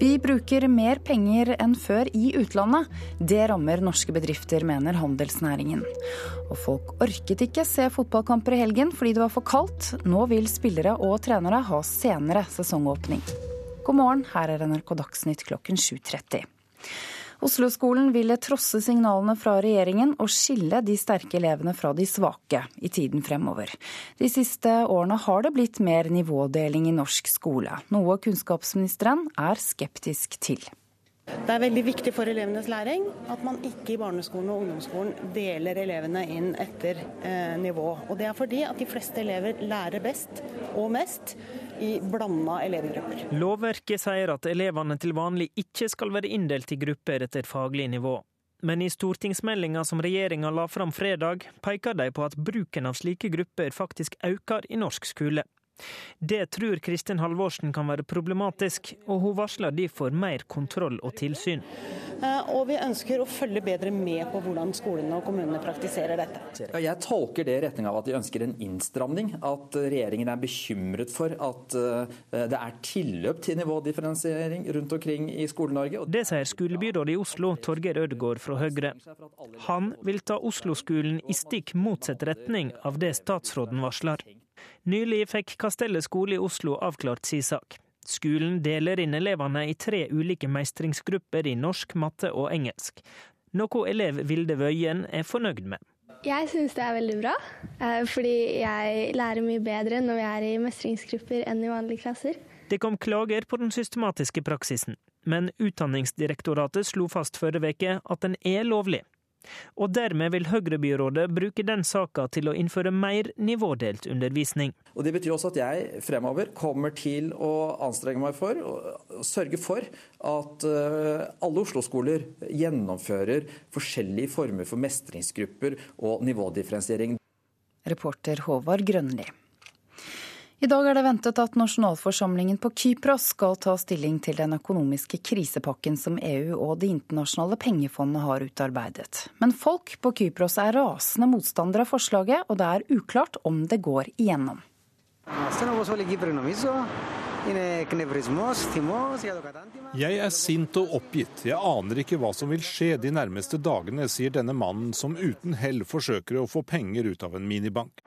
[SPEAKER 51] Vi bruker mer penger enn før i utlandet. Det rammer norske bedrifter, mener handelsnæringen. Og folk orket ikke se fotballkamper i helgen fordi det var for kaldt. Nå vil spillere og trenere ha senere sesongåpning. God morgen, her er NRK Dagsnytt klokken 7.30. Oslo-skolen ville trosse signalene fra regjeringen og skille de sterke elevene fra de svake i tiden fremover. De siste årene har det blitt mer nivådeling i norsk skole, noe kunnskapsministeren er skeptisk til.
[SPEAKER 34] Det er veldig viktig for elevenes læring at man ikke i barneskolen og ungdomsskolen deler elevene inn etter eh, nivå. Og Det er fordi at de fleste elever lærer best og mest i blanda elevgrupper.
[SPEAKER 44] Lovverket sier at elevene til vanlig ikke skal være inndelt i grupper etter faglig nivå. Men i stortingsmeldinga som regjeringa la fram fredag, peker de på at bruken av slike grupper faktisk øker i norsk skole. Det tror Kristin Halvorsen kan være problematisk, og hun varsler derfor mer kontroll og tilsyn.
[SPEAKER 34] Eh, og vi ønsker å følge bedre med på hvordan skolene og kommunene praktiserer dette.
[SPEAKER 31] Jeg tolker det i retning av at de ønsker en innstramning. At regjeringen er bekymret for at eh, det er tilløp til nivådifferensiering rundt omkring i Skole-Norge.
[SPEAKER 44] Det sier skolebyrådet i Oslo, Torgeir Ødegaard fra Høyre. Han vil ta Oslo-skolen i stikk motsatt retning av det statsråden varsler. Nylig fikk Kastellet skole i Oslo avklart sin sak. Skolen deler inn elevene i tre ulike mestringsgrupper i norsk, matte og engelsk. Noe elev Vilde Wøien er fornøyd med.
[SPEAKER 52] Jeg syns det er veldig bra, eh, fordi jeg lærer mye bedre når vi er i mestringsgrupper enn i vanlige klasser.
[SPEAKER 44] Det kom klager på den systematiske praksisen, men Utdanningsdirektoratet slo fast forrige uke at den er lovlig. Og dermed vil Høyre-byrådet bruke den saka til å innføre mer nivådelt undervisning.
[SPEAKER 31] Og Det betyr også at jeg fremover kommer til å anstrenge meg for å sørge for at eh, alle Oslo-skoler gjennomfører forskjellige former for mestringsgrupper og nivådifferensiering.
[SPEAKER 51] Reporter Håvard Grønli. I dag er det ventet at nasjonalforsamlingen på Kypros skal ta stilling til den økonomiske krisepakken som EU og Det internasjonale pengefondet har utarbeidet. Men folk på Kypros er rasende motstandere av forslaget, og det er uklart om det går igjennom.
[SPEAKER 42] Jeg er sint og oppgitt. Jeg aner ikke hva som vil skje de nærmeste dagene, sier denne mannen som uten hell forsøker å få penger ut av en minibank.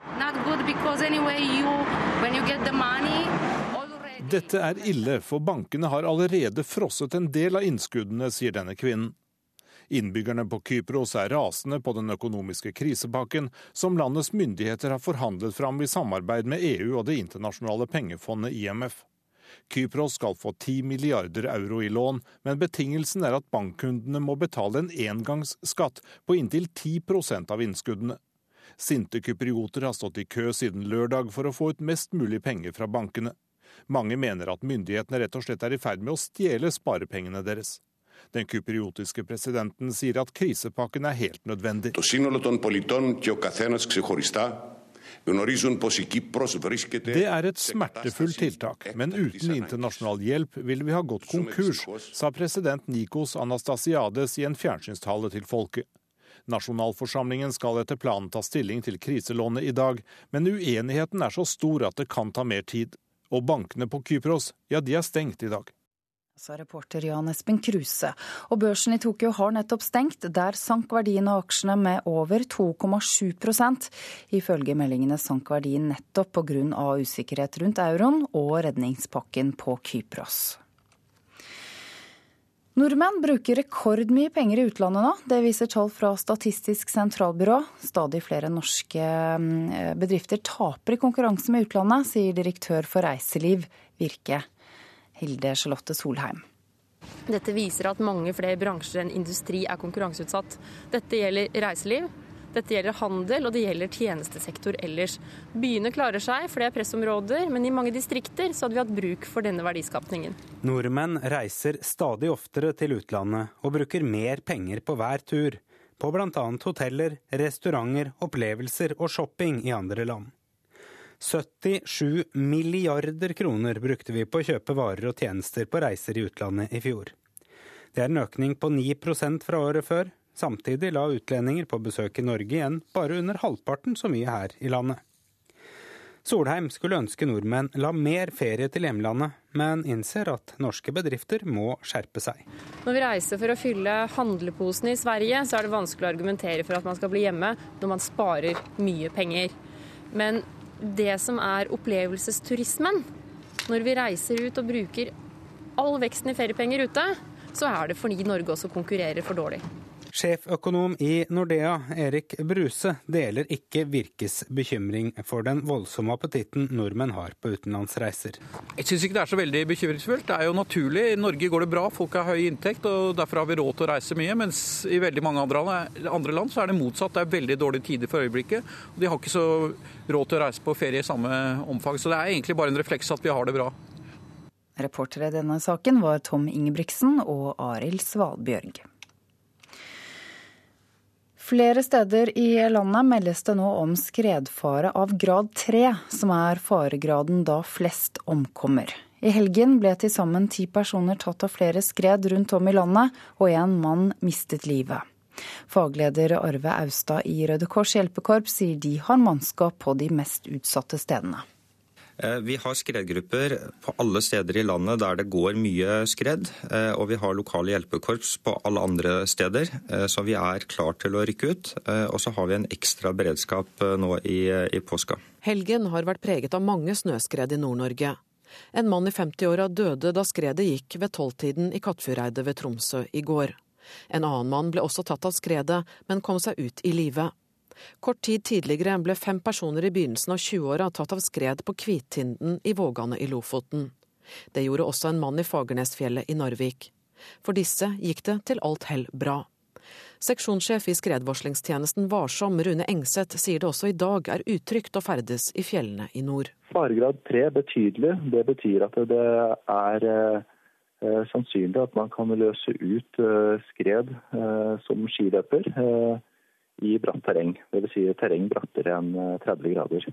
[SPEAKER 42] Dette er ille, for bankene har allerede frosset en del av innskuddene, sier denne kvinnen. Innbyggerne på Kypros er rasende på den økonomiske krisepakken som landets myndigheter har forhandlet fram i samarbeid med EU og Det internasjonale pengefondet IMF. Kypros skal få 10 milliarder euro i lån, men betingelsen er at bankkundene må betale en engangsskatt på inntil 10 av innskuddene. Sinte kyprioter har stått i kø siden lørdag for å få ut mest mulig penger fra bankene. Mange mener at myndighetene rett og slett er i ferd med å stjele sparepengene deres. Den kypriotiske presidenten sier at krisepakken er helt nødvendig. Det er et smertefullt tiltak, men uten internasjonal hjelp ville vi ha gått konkurs, sa president Nikos Anastasiades i en fjernsynstale til folket. Nasjonalforsamlingen skal etter planen ta stilling til kriselånet i dag, men uenigheten er så stor at det kan ta mer tid. Og bankene på Kypros, ja, de er stengt i dag.
[SPEAKER 51] Sa reporter Jan Espen Kruse. Og børsen i Tokyo har nettopp stengt. Der sank verdien av aksjene med over 2,7% Ifølge meldingene sank verdien nettopp pga. usikkerhet rundt euroen og redningspakken på Kypros. Nordmenn bruker rekordmye penger i utlandet nå. Det viser tall fra Statistisk sentralbyrå. Stadig flere norske mm, bedrifter taper i konkurranse med utlandet, sier direktør for reiseliv Virke, Hilde Charlotte Solheim.
[SPEAKER 32] Dette viser at mange flere bransjer enn industri er konkurranseutsatt. Dette gjelder reiseliv,
[SPEAKER 23] Dette gjelder handel, og det gjelder tjenestesektor ellers. Byene klarer seg, for det er pressområder, men i mange distrikter så hadde vi hatt bruk for denne verdiskapningen.
[SPEAKER 37] Nordmenn reiser stadig oftere til utlandet og bruker mer penger på hver tur. På bl.a. hoteller, restauranter, opplevelser og shopping i andre land. 77 milliarder kroner brukte vi på å kjøpe varer og tjenester på reiser i utlandet i fjor. Det er en økning på 9% fra året før, Samtidig la utlendinger på besøk i Norge igjen bare under halvparten så mye her i landet. Solheim skulle ønske nordmenn la mer ferie til hjemlandet, men innser at norske bedrifter må skjerpe seg.
[SPEAKER 23] Når vi reiser for å fylle handleposene i Sverige, så er det vanskelig å argumentere for at man skal bli hjemme når man sparer mye penger. Men det som er opplevelsesturismen, når vi reiser ut og bruker all veksten i feriepenger ute, så er det fordi Norge også konkurrerer for dårlig.
[SPEAKER 37] Sjeføkonom i Nordea, Erik Bruse, deler ikke Virkes bekymring for den voldsomme appetitten nordmenn har på utenlandsreiser.
[SPEAKER 53] Jeg syns ikke det er så veldig bekymringsfullt. Det er jo naturlig. I Norge går det bra, folk har høy inntekt og derfor har vi råd til å reise mye. Mens i veldig mange andre land så er det motsatt. Det er veldig dårlige tider for øyeblikket. og De har ikke så råd til å reise på ferie i samme omfang. Så det er egentlig bare en refleks at vi har det bra.
[SPEAKER 51] Reportere i denne saken var Tom Ingebrigtsen og Arild Svalbjørg. Flere steder i landet meldes det nå om skredfare av grad 3, som er faregraden da flest omkommer. I helgen ble til sammen ti personer tatt av flere skred rundt om i landet, og en mann mistet livet. Fagleder Arve Austad i Røde Kors hjelpekorps sier de har mannskap på de mest utsatte stedene.
[SPEAKER 5] Eh, vi har skredgrupper på alle steder i landet der det går mye skred. Eh, og vi har lokale hjelpekorps på alle andre steder, eh, så vi er klar til å rykke ut. Og så har vi en ekstra beredskap nå i, i påska.
[SPEAKER 54] Helgen har vært preget av mange snøskred i Nord-Norge. En mann i 50-åra døde da skredet gikk ved tolvtiden i Kattfjordeidet ved Tromsø i går. En annen mann ble også tatt av skredet, men kom seg ut i live. Kort tid tidligere ble fem personer i begynnelsen av 20-åra tatt av skred på Kvittinden i Vågane i Lofoten. Det gjorde også en mann i Fagernesfjellet i Narvik. For disse gikk det til alt hell bra. Seksjonssjef i skredvarslingstjenesten Varsom, Rune Engseth, sier det også i dag er utrygt å ferdes i fjellene i nord.
[SPEAKER 43] Faregrad 3 betydelig. Det betyr at det er eh, sannsynlig at man kan løse ut eh, skred eh, som skiløper. I bratt terreng. Dvs. Si terreng brattere enn 30 eh, grader.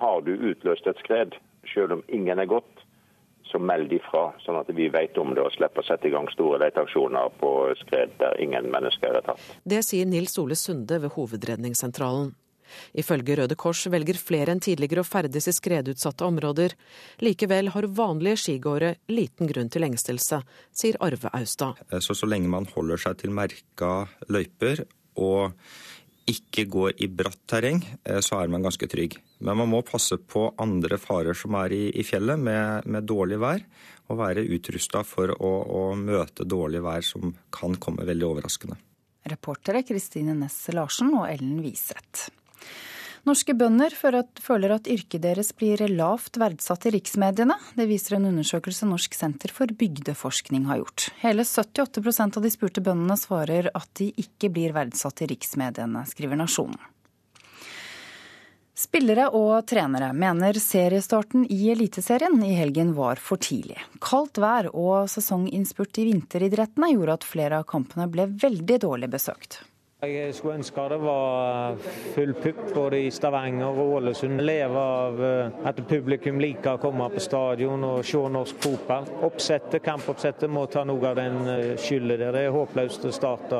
[SPEAKER 55] Har du utløst et skred, selv om ingen er gått, så meld ifra, sånn at vi vet om det og slipper å sette i gang store leteaksjoner på skred der ingen mennesker er tatt.
[SPEAKER 54] Det sier Nils Ole Sunde ved Hovedredningssentralen. Ifølge Røde Kors velger flere enn tidligere å ferdes i skredutsatte områder. Likevel har vanlige skigåere liten grunn til engstelse, sier Arve Austad.
[SPEAKER 5] Eh, så, så lenge man holder seg til merka løyper og ikke går i bratt terreng, eh, så er man ganske trygg. Men man må passe på andre farer som er i, i fjellet med, med, dårlig vær, og være utrusta for å, å, møte dårlig vær som kan komme veldig overraskende.
[SPEAKER 51] Reportere Kristine Næss Larsen og Ellen Wiseth. Norske bønder føler at yrket deres blir lavt verdsatt i riksmediene. Det viser en undersøkelse Norsk senter for bygdeforskning har gjort. Hele 78% av de spurte bøndene svarer at de ikke blir verdsatt i riksmediene, skriver Nasjonen. Spillere og trenere mener seriestarten i Eliteserien i helgen var for tidlig. Kaldt vær og sesonginnspurt i vinteridrettene gjorde at flere av kampene ble veldig dårlig besøkt.
[SPEAKER 56] Jeg skulle ønske det var full pupp både i Stavanger og Ålesund. Leve av eh, at publikum liker å komme på stadion og se norsk fotball. Oppsettet, Kampoppsettet må ta noe av den eh, skylda der. Det er håpløst å starte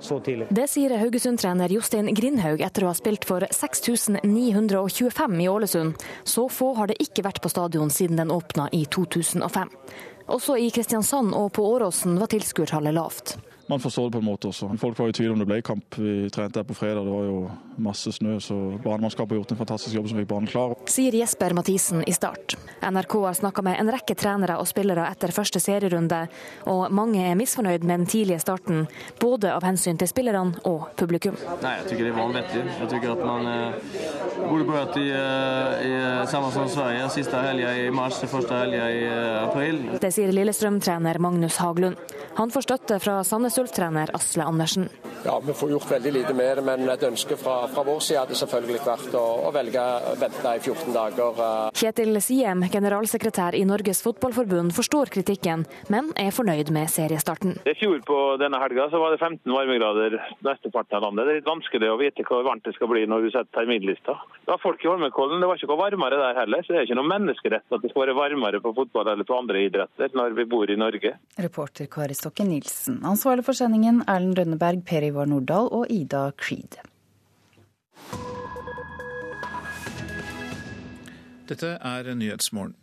[SPEAKER 56] så tidlig.
[SPEAKER 44] Det sier Haugesund-trener Jostein Grindhaug etter å ha spilt for 6925 i Ålesund. Så få har det ikke vært på stadion siden den åpna i 2005. Også i Kristiansand og på Åråsen var tilskuertallet lavt
[SPEAKER 57] man forstår det på en måte også. Folk var i tvil om det ble kamp. Vi trente her på fredag, det var jo masse snø, så banemannskapet har gjort en fantastisk jobb som fikk banen klar.
[SPEAKER 44] Sier Jesper Mathisen i Start. NRK har snakka med en rekke trenere og spillere etter første serierunde, og mange er misfornøyd med den tidlige starten, både av hensyn til spillerne og publikum.
[SPEAKER 58] Nei, jeg tykker det var vettig. Jeg tykker at man eh, burde begynt i, eh, i eh, samme som Sverige, siste helga i mars, første helga i eh, april.
[SPEAKER 44] Det sier Lillestrøm-trener Magnus Haglund. Han får støtte fra Sandnes Ulf-trener Asle Andersen.
[SPEAKER 59] Ja, Vi får gjort veldig lite med det, men et ønske fra, fra vår side hadde selvfølgelig vært å, å velge å vente i 14 dager.
[SPEAKER 44] Eh. Kjetil Siem, generalsekretær i Norges Fotballforbund, forstår kritikken, men er fornøyd med seriestarten.
[SPEAKER 43] I fjor på denne helga så var det 15 varmegrader mesteparten av landet. Det er litt vanskelig å vite hvor varmt det skal bli når du setter terminlista. Det var folk i Holmenkollen, det var ikke noe varmere der heller, så det er ikke noe menneskerett at det skal være varmere på fotball eller på andre idretter når vi bor i Norge.
[SPEAKER 51] Reporter Kari Stokke Nilsen. Ansvarlig for sendingen Erlend Rønneberg, Per Ivar Nordahl og Ida Creed.
[SPEAKER 1] Dette er Nyhetsmorgen.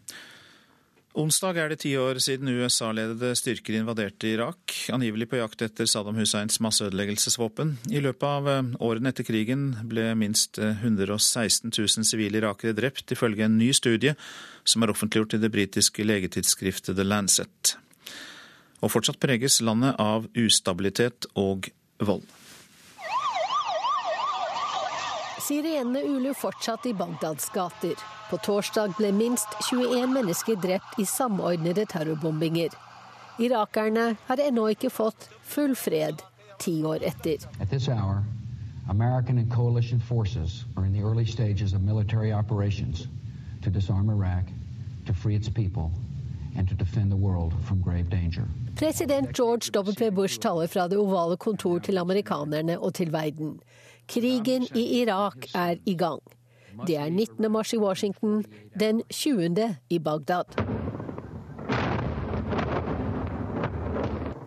[SPEAKER 1] Onsdag er det ti år siden USA-ledede styrker invaderte Irak, angivelig på jakt etter Saddam Husseins masseødeleggelsesvåpen. I løpet av eh, årene etter krigen ble minst 116 eh, 000 sivile irakere drept, ifølge en ny studie som er offentliggjort i det britiske legetidsskriftet The Lancet. Og fortsatt preges landet av ustabilitet og vold.
[SPEAKER 60] Sirenene uler fortsatt i Bagdads gater. På torsdag ble minst 21 mennesker drept i samordnede terrorbombinger. Irakerne har ennå ikke fått full fred ti år etter. Hour, American and coalition forces are in the early stages of military operations to disarm Iraq, to free its people, and to defend the world from grave danger. President George W. Bush taler fra det ovale kontor til amerikanerne og til verden. Krigen i Irak er i gang. Det er 19. mars i Washington, den 20. i Bagdad.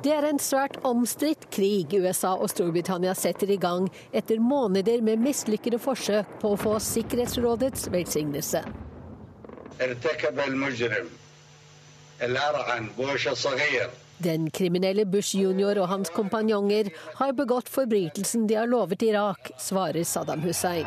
[SPEAKER 60] Det er en svært omstridt krig USA og Storbritannia setter i gang etter måneder med mislykkede forsøk på å få Sikkerhetsrådets velsignelse. Den kriminelle Bush jr. og hans kompanjonger har begått forbrytelsen de har lovet Irak, svarer Saddam Hussein.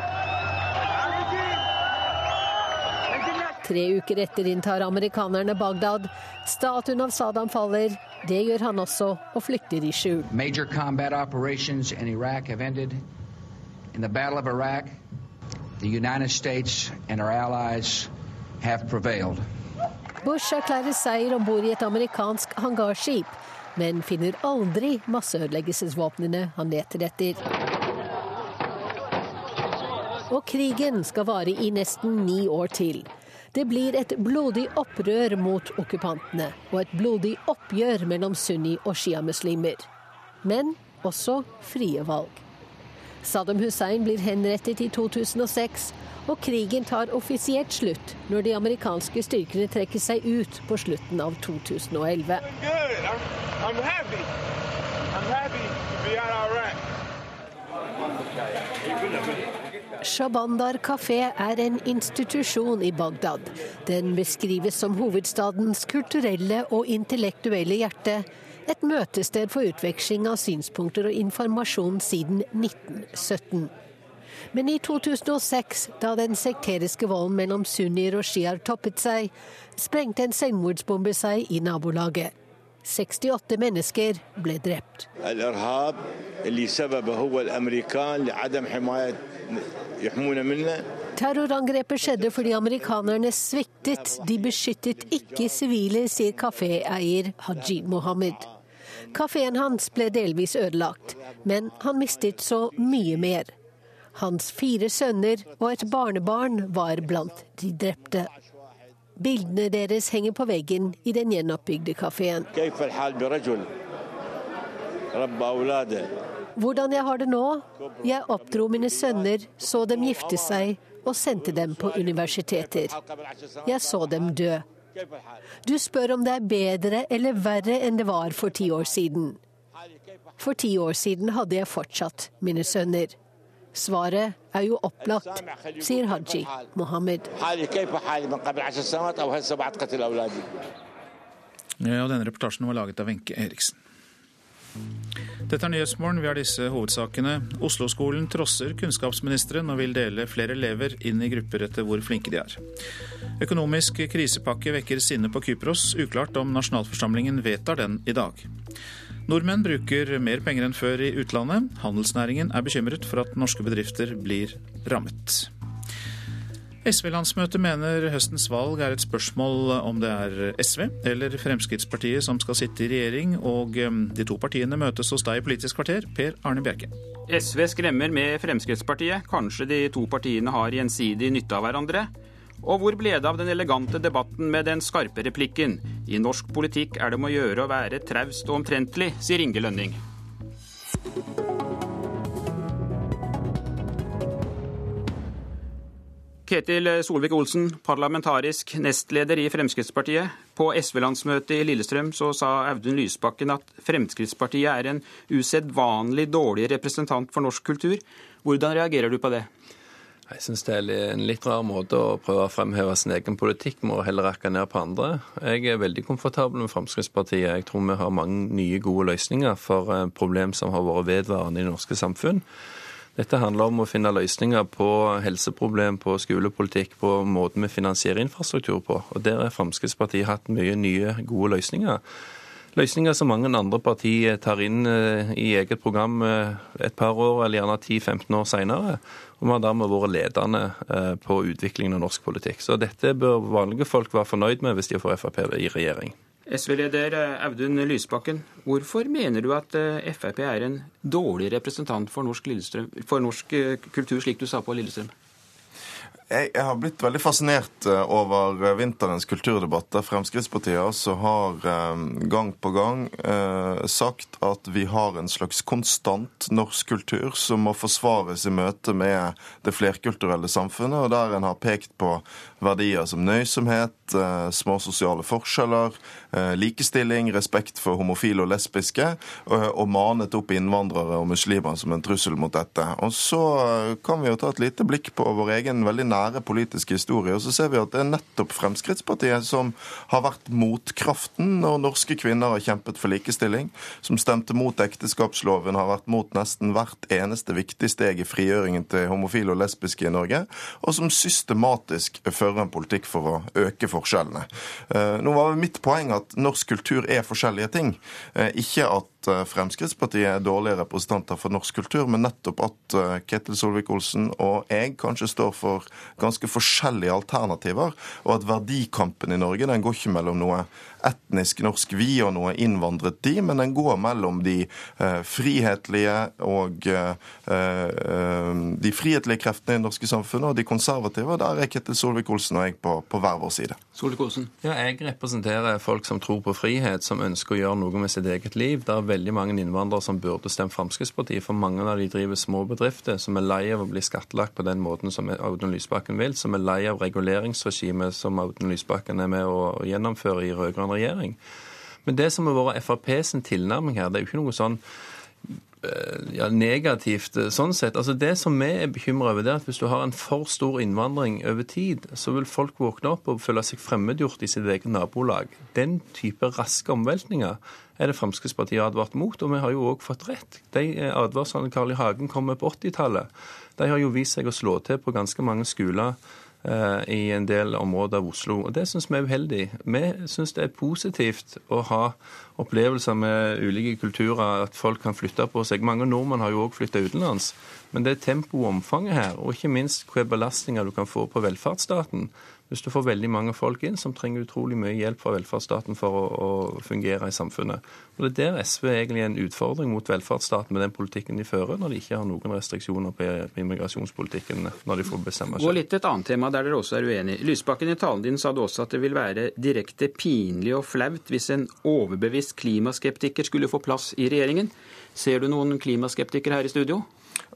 [SPEAKER 60] Tre uker etter inntar amerikanerne Bagdad. Statuen av Saddam faller. Det gjør han også, og flykter i skjul. Major combat operations in Iraq have ended. In the Battle of Iraq, the United States and our allies have prevailed. Bush erklærer seier om bord i et amerikansk hangarskip, men finner aldri masseødeleggelsesvåpnene han leter etter. Og krigen skal vare i nesten ni år til. Det blir et blodig opprør mot okkupantene, og et blodig oppgjør mellom sunni- og sjiamuslimer. Men også frie valg. Saddam Hussein blir henrettet i 2006, og krigen tar offisielt slutt når de amerikanske styrkene trekker seg ut på slutten av 2011. Shabandar kafé er en institusjon i Bagdad. Den beskrives som hovedstadens kulturelle og intellektuelle hjerte. Et møtested for utveksling av synspunkter og informasjon siden 1917. Men i 2006, da den sekteriske volden mellom sunnier og sjiaer toppet seg, sprengte en selvmordsbombe seg i nabolaget. 68 mennesker ble drept. Terrorangrepet skjedde fordi amerikanerne sviktet. De beskyttet ikke sivile, sier kaféeier Haji Mohammed. Kafeen hans ble delvis ødelagt, men han mistet så mye mer. Hans fire sønner og et barnebarn var blant de drepte. Bildene deres henger på veggen i den gjenoppbygde kafeen. Hvordan jeg har det nå? Jeg oppdro mine sønner, så dem gifte seg og sendte dem på universiteter. Jeg så dem dø. Du spør om det er bedre eller verre enn det var for ti år siden. For ti år siden hadde jeg fortsatt mine sønner. Svaret er jo opplagt, sier Haji Mohammed.
[SPEAKER 1] Ja, denne reportasjen var laget av Wenche Eriksen. Dette er Nyhetsmorgen. Vi har disse hovedsakene. Oslo-skolen trosser kunnskapsministeren og vil dele flere elever inn i grupper etter hvor flinke de er. Økonomisk krisepakke vekker sinne på Kypros. Uklart om nasjonalforsamlingen vedtar den i dag. Nordmenn bruker mer penger enn før i utlandet. Handelsnæringen er bekymret for at norske bedrifter blir rammet.
[SPEAKER 61] SV-landsmøtet mener høstens valg er et spørsmål om det er SV eller Fremskrittspartiet som skal sitte i regjering, og um, de to partiene møtes hos deg i Politisk kvarter, Per Arne Bjerke.
[SPEAKER 62] SV skremmer med Fremskrittspartiet. Kanskje de to partiene har gjensidig nytte av hverandre? Og hvor ble det av den elegante debatten med den skarpe replikken 'I norsk politikk er det om å gjøre å være traust og omtrentlig', sier Inge Lønning. Ketil Solvik-Olsen, parlamentarisk nestleder i Fremskrittspartiet. På SV-landsmøtet i Lillestrøm så sa Audun Lysbakken at Fremskrittspartiet er en usedvanlig dårlig representant for norsk kultur. Hvordan reagerer du på det?
[SPEAKER 63] Jeg syns det er en litt rar måte å prøve å fremheve sin egen politikk med å heller rakke ned på andre. Jeg er veldig komfortabel med Fremskrittspartiet. Jeg tror vi har mange nye, gode løsninger for eh, problem som har vært vedvarende i det norske samfunn. Dette handler om å finne løsninger på helseproblem, på skolepolitikk, på måten vi finansierer infrastruktur på. Og Der har Fremskrittspartiet hatt mye nye, gode løsninger. Løsninger som mange andre partier tar inn eh, i eget program eh, et par år eller gjerne 10-15 år senere. Og vi har dermed vært ledende eh, på utviklingen av norsk politikk. Så dette bør vanlige folk være fornøyd med hvis de får Frp i regjering.
[SPEAKER 62] SV-leder eh, Audun Lysbakken, hvorfor mener du at eh, Frp er en dårlig representant for norsk, for norsk eh, kultur, slik du sa på Lillestrøm?
[SPEAKER 64] Jeg, har blitt veldig fascinert over vinterens kulturdebatt, der Fremskrittspartiet altså har gang på gang sagt at vi har en slags konstant norsk kultur som må forsvares i møte med det flerkulturelle samfunnet, og der en har pekt på verdier som nøysomhet, eh, små sosiale forskjeller, eh, likestilling, respekt for homofile og lesbiske, og manet opp innvandrere og muslimer som en trussel mot dette. Og Så eh, kan vi jo ta et lite blikk på vår egen veldig nære politiske historie, og så ser vi at det er nettopp Fremskrittspartiet som har vært motkraften når norske kvinner har kjempet for likestilling, som stemte mot ekteskapsloven, har vært mot nesten hvert eneste viktig steg i frigjøringen til homofile og lesbiske i Norge, og som systematisk fører en politikk for å øke forskjellene. Eh, nå var mitt poeng at norsk kultur er forskjellige ting. Eh, ikke at Eh, Fremskrittspartiet er dårlige representanter for norsk kultur, men nettopp at eh, Ketil Solvik-Olsen og jeg kanskje står for ganske forskjellige alternativer, og at verdikampen i Norge den går ikke mellom noe etnisk norsk vi og noe innvandret de, men den går mellom de eh, frihetlige og eh, eh, de frihetlige kreftene i det norske samfunnet og de konservative. og Der er Ketil Solvik-Olsen og jeg på, på hver vår side.
[SPEAKER 62] Solvik-Olsen?
[SPEAKER 63] Ja, jeg representerer folk som tror på frihet, som ønsker å gjøre noe med sitt eget liv. Det er veldig mange innvandrere som burde stemt Fremskrittspartiet, for mange av de driver små bedrifter som er lei av å bli skattlagt på den måten som Audun Lysbakken vil, som er lei av reguleringsregimet som Audun Lysbakken er med å gjennomføre i rød-grønn regjering. Men det som har vært Frp sin tilnærming her, det er jo ikke noe sånn eh, ja, negativt eh, sånn sett. Altså Det som vi er bekymra over, det er at hvis du har en for stor innvandring over tid, så vil folk våkne opp og føle seg fremmedgjort i sitt eget nabolag. Den type raske omveltninger er det Fremskrittspartiet har advart mot, og vi har jo òg fått rett. De advarslene Carl I. Hagen kom med på 80-tallet, de har jo vist seg å slå til på ganske mange skoler eh, i en del områder av Oslo. Og Det syns vi er uheldig. Vi syns det er positivt å ha opplevelser med ulike kulturer, at folk kan flytte på seg. Mange nordmenn har jo òg flytta utenlands. Men det er tempoet og omfanget her, og ikke minst hvilke belastninger du kan få på velferdsstaten. Hvis du får veldig mange folk inn som trenger utrolig mye hjelp fra velferdsstaten for å, å, fungere i samfunnet. Og Det er der SV egentlig er en utfordring mot velferdsstaten med den politikken de fører, når de ikke har noen restriksjoner på immigrasjonspolitikken når de får bestemme
[SPEAKER 62] seg. Gå litt et annet tema der dere også er uenige. Lysbakken i talen din sa du også at det vil være direkte pinlig og flaut hvis en overbevist klimaskeptiker skulle få plass i regjeringen. Ser du noen klimaskeptikere her i studio?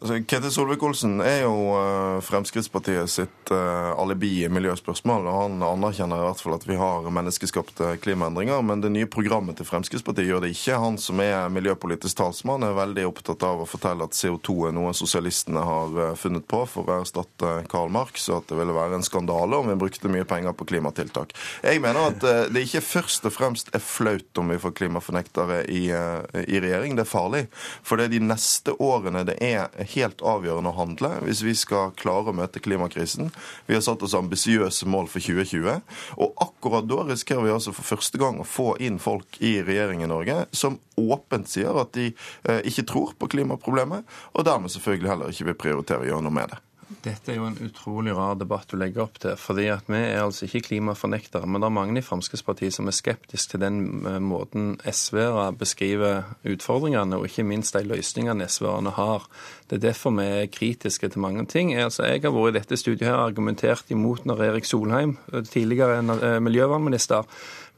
[SPEAKER 64] Altså, Ketil Solvik-Olsen er jo uh, Fremskrittspartiet sitt uh, alibi i miljøspørsmål. og Han anerkjenner i hvert fall at vi har menneskeskapte klimaendringer. Men det nye programmet til Fremskrittspartiet gjør det ikke. Han som er miljøpolitisk talsmann, er veldig opptatt av å fortelle at CO2 er noe sosialistene har uh, funnet på for å erstatte Karl Marx, og at det ville være en skandale om vi brukte mye penger på klimatiltak. Jeg mener at det ikke først og fremst er flaut om vi får klimafornektere i, i regjering. Det er farlig. For det er de neste årene det er helt avgjørende å handle hvis vi skal klare å møte klimakrisen. Vi har satt oss ambisiøse mål for 2020. Og akkurat da risikerer vi altså for første gang å få inn folk i regjering i Norge som åpent sier at de eh, ikke tror på klimaproblemet, og dermed selvfølgelig heller ikke vil prioritere å gjøre noe med det.
[SPEAKER 63] Dette er jo en utrolig rar debatt du legger opp til. fordi at Vi er altså ikke klimafornektere, men det er mange i Fremskrittspartiet som er skeptiske til den eh, måten SV-ere beskriver utfordringene, og ikke minst de løsningene SV-erne har. Det er derfor vi er kritiske til mange ting. Altså, jeg har vært i dette studiet her argumentert imot når Erik Solheim, tidligere eh, miljøvernminister,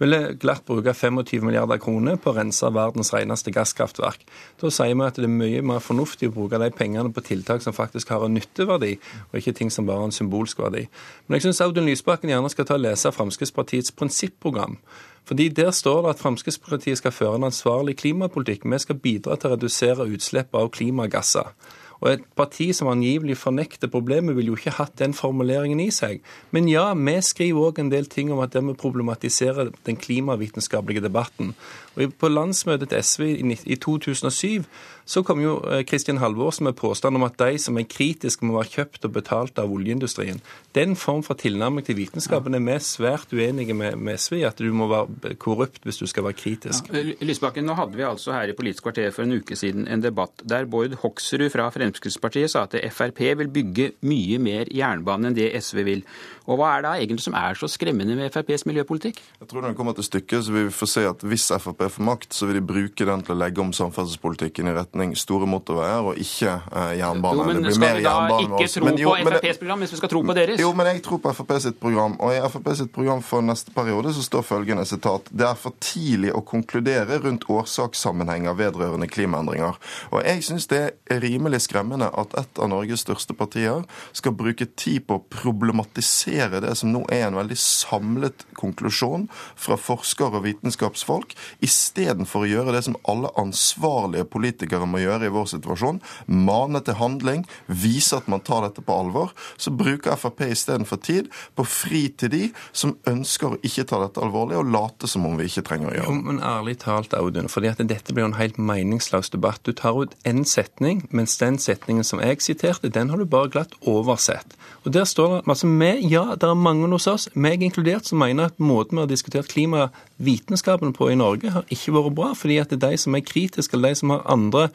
[SPEAKER 63] ville glatt bruke 25 milliarder kroner på å rense verdens reneste gasskraftverk. Da sier vi at det er mye mer fornuftig å bruke de pengene på tiltak som faktisk har en nytteverdi, og ikke ting som bare har en symbolsk verdi. Men jeg syns Audun Lysbakken gjerne skal ta og lese Fremskrittspartiets prinsipprogram. Fordi Der står det at Fremskrittspartiet skal føre en ansvarlig klimapolitikk. Vi skal bidra til å redusere utslipp av klimagasser. Og et parti som angivelig fornekter problemet, ville jo ikke hatt den formuleringen i seg. Men ja, vi skriver òg en del ting om at det må problematisere den klimavitenskapelige debatten. Og På landsmøtet til SV i 2007 så kom jo Kristin eh, Halvorsen med påstand om at de som er kritiske, må være kjøpt og betalt av oljeindustrien. Den form for tilnærming til vitenskapen er vi svært uenige med, med SV i, at du må være korrupt hvis du skal være kritisk.
[SPEAKER 62] Ja. Lysbakken, nå hadde vi altså her i Politisk kvarter for en uke siden en debatt der Bård Hoksrud fra Fremskrittspartiet sa at Frp vil bygge mye mer jernbane enn det SV vil. Og Hva er det egentlig som er så skremmende med FrPs miljøpolitikk?
[SPEAKER 64] Jeg tror Når det kommer til stykket, så vil vi få se at hvis Frp får makt, så vil de bruke den til å legge om samferdselspolitikken i retning store motorveier og ikke eh, jernbane.
[SPEAKER 62] Jo, men Skal vi da ikke tro men, jo, på FrPs program hvis vi skal tro på deres?
[SPEAKER 64] Jo, men jeg tror på Frp sitt program. Og i Frp sitt program for neste periode så står følgende sitat Det er for tidlig å konkludere rundt årsakssammenhenger vedrørende klimaendringer. Og jeg syns det er rimelig skremmende at et av Norges største partier skal bruke tid på å problematisere akseptere det som nå er en veldig samlet konklusjon fra forskere og vitenskapsfolk, istedenfor å gjøre det som alle ansvarlige politikere må gjøre i vår situasjon, mane til handling, vise at man tar dette på alvor, så bruker Frp istedenfor tid på fri til de som ønsker å ikke ta dette alvorlig, og late som om vi ikke trenger å gjøre det.
[SPEAKER 63] Men ærlig talt, Audun, fordi at dette blir en helt meningsløs debatt. Du tar ut én setning, mens den setningen som jeg siterte, den har du bare glatt oversett. Og der står det altså vi, ja, det er mange hos oss, meg inkludert, som mener at måten vi har diskutert klimavitenskapen på i Norge, har ikke vært bra. Fordi at det er de som er kritiske, eller de som har andre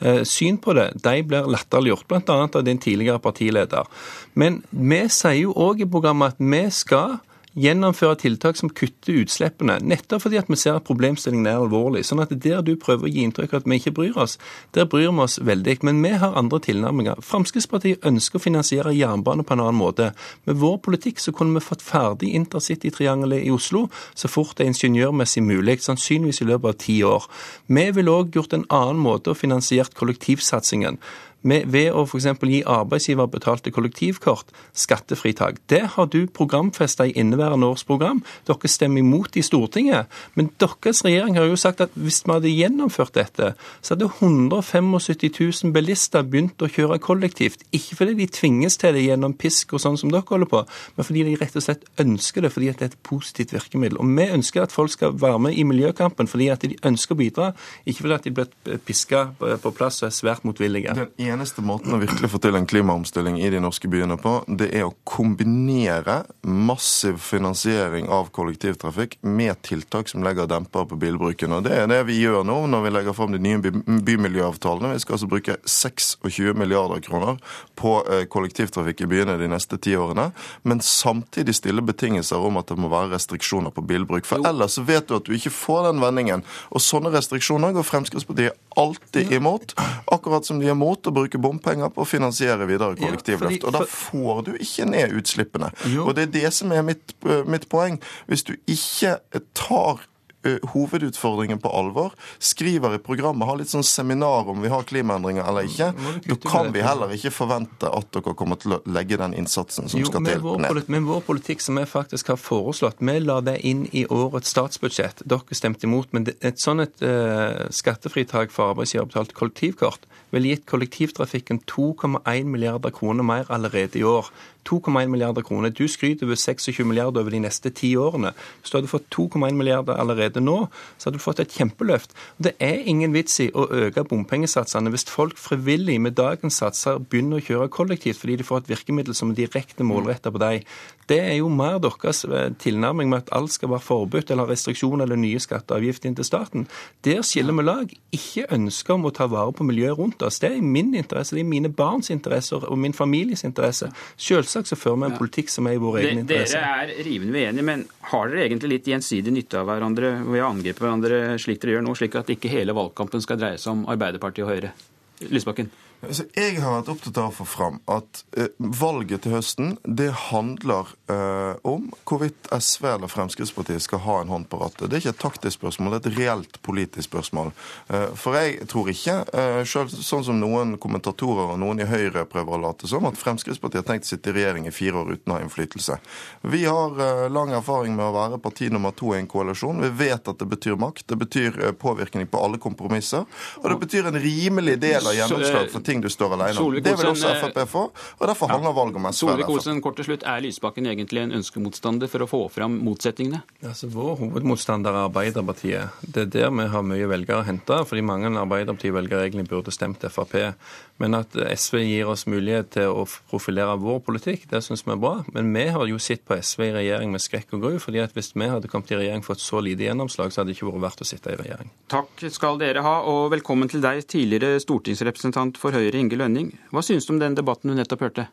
[SPEAKER 63] eh, syn på det, de blir latterliggjort, bl.a. av din tidligere partileder. Men vi sier jo òg i programmet at vi skal gjennomføre tiltak som kutter utslippene. Nettopp fordi at vi ser at problemstillingen er alvorlig. Sånn at der du prøver å gi inntrykk av at vi ikke bryr oss, der bryr vi oss veldig. Men vi har andre tilnærminger. Fremskrittspartiet ønsker å finansiere jernbane på en annen måte. Med vår politikk så kunne vi fått ferdig intercitytriangelet i Oslo så fort det er ingeniørmessig mulig, sannsynligvis i løpet av ti år. Vi ville òg gjort en annen måte og finansiert kollektivsatsingen ved å f.eks. gi arbeidsgiverbetalte kollektivkort skattefritak. Det har du programfesta i inneværende års program. Dere stemmer imot i Stortinget. Men deres regjering har jo sagt at hvis vi hadde gjennomført dette, så hadde 175 000 bilister begynt å kjøre kollektivt. Ikke fordi de tvinges til det gjennom pisk og sånn som dere holder på, men fordi de rett og slett ønsker det fordi det er et positivt virkemiddel. Og vi ønsker at folk skal være med i miljøkampen fordi at de ønsker å bidra, ikke fordi at de blir piska på plass og er svært motvillige.
[SPEAKER 64] Den eneste måten å virkelig få til en klimaomstilling i de norske byene på, det er å kombinere massiv finansiering av kollektivtrafikk med tiltak som legger demper på bilbruken. Og Det er det vi gjør nå når vi legger fram de nye bymiljøavtalene. Vi skal altså bruke 26 milliarder kroner på eh, kollektivtrafikk i byene de neste ti årene, men samtidig stille betingelser om at det må være restriksjoner på bilbruk. For ellers vet du at du ikke får den vendingen. Og sånne restriksjoner går Fremskrittspartiet alltid imot, akkurat som de er imot å bruke bompenger på å finansiere videre kollektivløft. Og da får du ikke ned utslippene. Og det er det som er mitt, eh, mitt poeng. Hvis du ikke tar Eh, hovedutfordringen på alvor, skriver i programmet, har litt sånn seminar om vi har klimaendringer eller ikke, da kan vi heller ikke forvente at dere kommer til å legge den innsatsen som jo, skal til,
[SPEAKER 63] ned. Men vår politikk som vi faktisk har foreslått, vi la det inn i årets statsbudsjett. Dere stemte imot. Men et sånt et uh, skattefritak for arbeidsgiverbetalt kollektivkort ville gitt kollektivtrafikken 2,1 milliarder kroner mer allerede i år. 2,1 milliarder kroner. Du skryter over 26 milliarder over de neste ti årene. Hvis du hadde fått 2,1 milliarder allerede nå, så hadde du fått et kjempeløft. Det er ingen vits i å øke bompengesatsene hvis folk frivillig med dagens satser begynner å kjøre kollektivt fordi de får et virkemiddel som er direkte målretta på deg. Det er jo mer deres eh, tilnærming med at alt skal være forbudt eller restriksjoner eller nye skatteavgifter inn til staten. Der skiller vi lag. Ikke ønsker om å ta vare på miljøet rundt oss. Det er i min interesse, det er i mine barns interesser og min families interesse. Selvsagt så fører vi en politikk som er i vår egen interesse.
[SPEAKER 62] Dere er rivende uenige, men har dere egentlig litt gjensidig nytte av hverandre ved å angripe hverandre slik dere gjør nå, slik at ikke hele valgkampen skal dreie seg om Arbeiderpartiet og Høyre? Lysbakken?
[SPEAKER 64] Altså, jeg har vært opptatt av å få fram at eh, valget til høsten det handler eh, om hvorvidt SV eller Fremskrittspartiet skal ha en hånd på rattet. Det er ikke et taktisk spørsmål, det er et reelt politisk spørsmål. Eh, for jeg tror ikke, eh, selv sånn som noen kommentatorer og noen i Høyre prøver å late som, at Fremskrittspartiet har tenkt å sitte i regjering i fire år uten å ha innflytelse. Vi har eh, lang erfaring med å være parti nummer to i en koalisjon. Vi vet at det betyr makt, det betyr eh, påvirkning på alle kompromisser, og det betyr en rimelig del av gjennomslag for ting ting du står alene om. Det vil også Frp få, og derfor handler valget om SV.
[SPEAKER 62] Solvik-Olsen, kort til slutt. Er Lysbakken egentlig en ønskemotstander for å få fram motsetningene?
[SPEAKER 63] Altså, vår hovedmotstander er Arbeiderpartiet. Det er der vi har mye velgere å hente, fordi mange Arbeiderparti-velgere egentlig burde stemt Frp. Men at SV gir oss mulighet til å profilere vår politikk, det syns vi er bra. Men vi har jo sett på SV i regjering med skrekk og gru. fordi at hvis vi hadde kommet i regjering fått så lite gjennomslag, så hadde det ikke vært verdt å sitte i regjering.
[SPEAKER 62] Takk skal dere ha, og velkommen til deg, tidligere stortingsrepresentant for Høyre, Inge Lønning. Hva syns du om den debatten du nettopp hørte?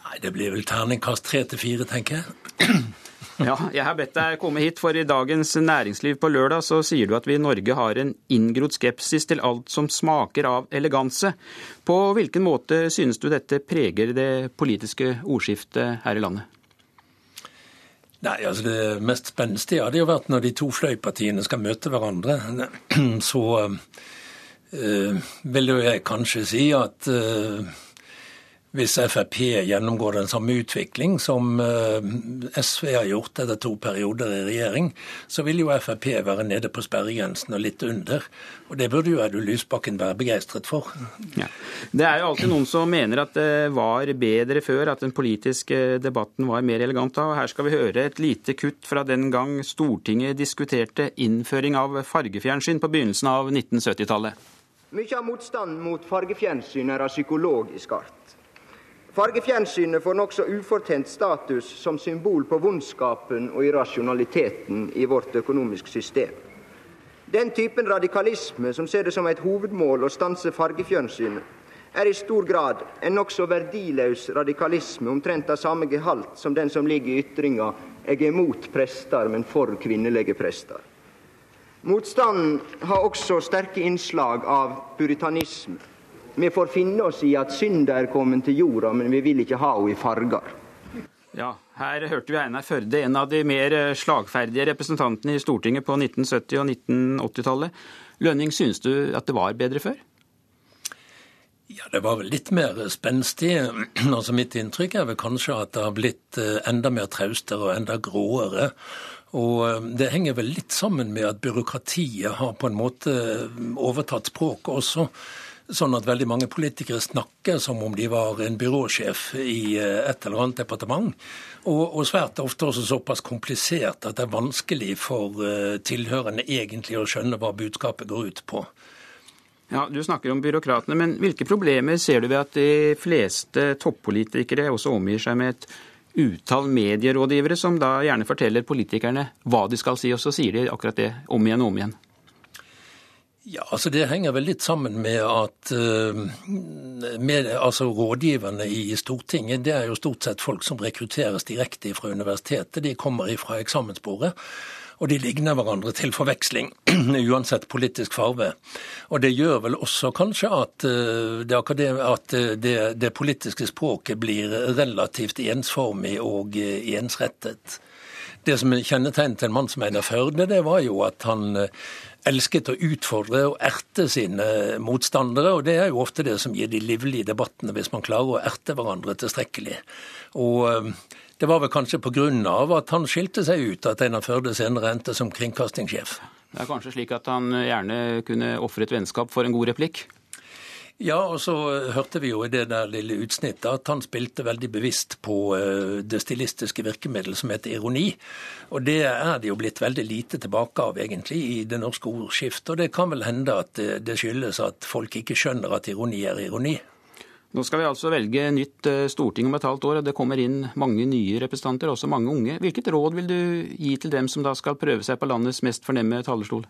[SPEAKER 65] Nei, Det blir vel terningkast tre til fire, tenker jeg.
[SPEAKER 62] Ja, jeg har bedt deg komme hit, for i Dagens Næringsliv på lørdag så sier du at vi i Norge har en inngrodd skepsis til alt som smaker av eleganse. På hvilken måte synes du dette preger det politiske ordskiftet her i landet?
[SPEAKER 65] Nei, altså Det mest spenstige hadde jo vært når de to fløypartiene skal møte hverandre. <clears throat> Så øh, vil jo jeg kanskje si at øh, hvis Frp gjennomgår den samme utvikling som eh, SV har gjort etter to perioder i regjering, så vil jo Frp være nede på sperregrensen og litt under. Og Det burde jo Audun Lysbakken være begeistret for.
[SPEAKER 62] Ja. Det er jo alltid noen som mener at det var bedre før, at den politiske debatten var mer elegant da. Og her skal vi høre et lite kutt fra den gang Stortinget diskuterte innføring av fargefjernsyn på begynnelsen av 1970-tallet.
[SPEAKER 66] Mye av motstanden mot fargefjernsyn er av psykologisk art. Fargefjernsynet får nokså ufortjent status som symbol på vondskapen og irrasjonaliteten i vårt økonomisk system. Den typen radikalisme som ser det som et hovedmål å stanse fargefjernsynet, er i stor grad en nokså verdiløs radikalisme omtrent av samme gehalt som den som ligger i ytringa 'jeg er mot prester, men for kvinnelige prester'. Motstanden har også sterke innslag av puritanisme vi får finne oss i at synda er kommet til jorda, men vi vil ikke ha henne i farger.
[SPEAKER 62] Ja, her hørte vi Einar Førde, en av de mer slagferdige representantene i Stortinget på 1970- og 1980-tallet. Lønning, synes du at det var bedre før?
[SPEAKER 65] Ja, Det var vel litt mer spenstig. <clears throat> Altså, mitt inntrykk er vel kanskje at det har blitt eh, enda mer traustere og enda gråere. Og eh, Det henger vel litt sammen med at byråkratiet har på en måte overtatt språket også. Sånn at veldig mange politikere snakker som om de var en byråsjef i eh, et eller annet departement. Og, og svært ofte også såpass komplisert at det er vanskelig for uh, tilhørende egentlig å skjønne hva budskapet går ut på.
[SPEAKER 62] Ja, Du snakker om byråkratene, men hvilke problemer ser du ved at de fleste toppolitikere også omgir seg med et utall medierådgivere, som da gjerne forteller politikerne hva de skal si, og så sier de akkurat det om igjen og om igjen?
[SPEAKER 65] Ja, altså Det henger vel litt sammen med at uh, med, altså rådgiverne i Stortinget det er jo stort sett folk som rekrutteres direkte fra universitetet. De kommer fra eksamensbordet. Og de ligner hverandre til forveksling, <clears throat> uansett politisk farve. Og det gjør vel også kanskje at, uh, det, at det, det, politiske språket blir relativt ensformig og ensrettet. Det som kjennetegnet en mann som Einar Førde, det var jo at han elsket å utfordre og erte sine motstandere. og Det er jo ofte det som gir de livlige debattene, hvis man klarer å erte hverandre tilstrekkelig. Og eh, det var vel kanskje pga. at han skilte seg ut at Einar Førde senere endte som kringkastingssjef.
[SPEAKER 62] Det er kanskje slik at han gjerne kunne ofre et vennskap for en god replikk?
[SPEAKER 65] Ja, og så hørte vi jo i det der lille utsnittet at han spilte veldig bevisst på eh, det stilistiske virkemidlet som heter ironi. Og det er det jo blitt veldig lite tilbake av, egentlig, i det norske ordskiftet. Og det kan vel hende at det skyldes at folk ikke skjønner at ironi er ironi.
[SPEAKER 62] Nå skal vi altså velge nytt eh, storting om et halvt år, og det kommer inn mange nye representanter, også mange unge. Hvilket råd vil du gi til dem som da skal prøve seg på landets mest fornemme talerstol?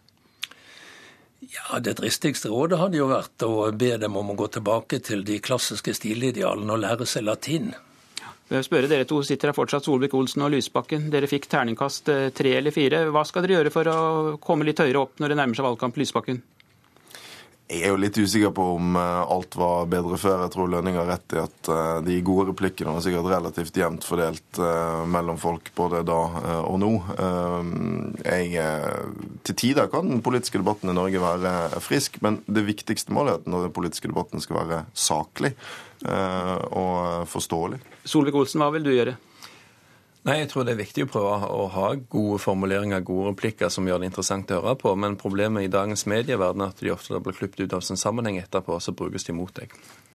[SPEAKER 65] Ja, Det dristigste rådet hadde jo vært å be dem om å gå tilbake til de klassiske stilidealene og lære seg latin.
[SPEAKER 62] Jeg vil spørre Dere to sitter her fortsatt, Solvik-Olsen og Lysbakken. Dere fikk terningkast eh, tre eller fire. Hva skal dere gjøre for å komme litt høyere opp når det nærmer seg valgkamp, Lysbakken?
[SPEAKER 64] Jeg er jo litt usikker på om eh, alt var bedre før. Jeg tror Lønning har rett i at eh, de gode replikkene var sikkert relativt jevnt fordelt eh, mellom folk både da og nå. Jeg, til tider kan den politiske debatten i Norge være frisk, men det viktigste målet er at den politiske debatten skal være saklig og forståelig.
[SPEAKER 62] Solvik-Olsen, hva vil du gjøre?
[SPEAKER 63] Nei, Jeg tror det er viktig å prøve å ha gode formuleringer, gode replikker som gjør det interessant å høre på. Men problemet i dagens medieverden er at de ofte blir klippet ut av sin sammenheng etterpå, så brukes de mot deg.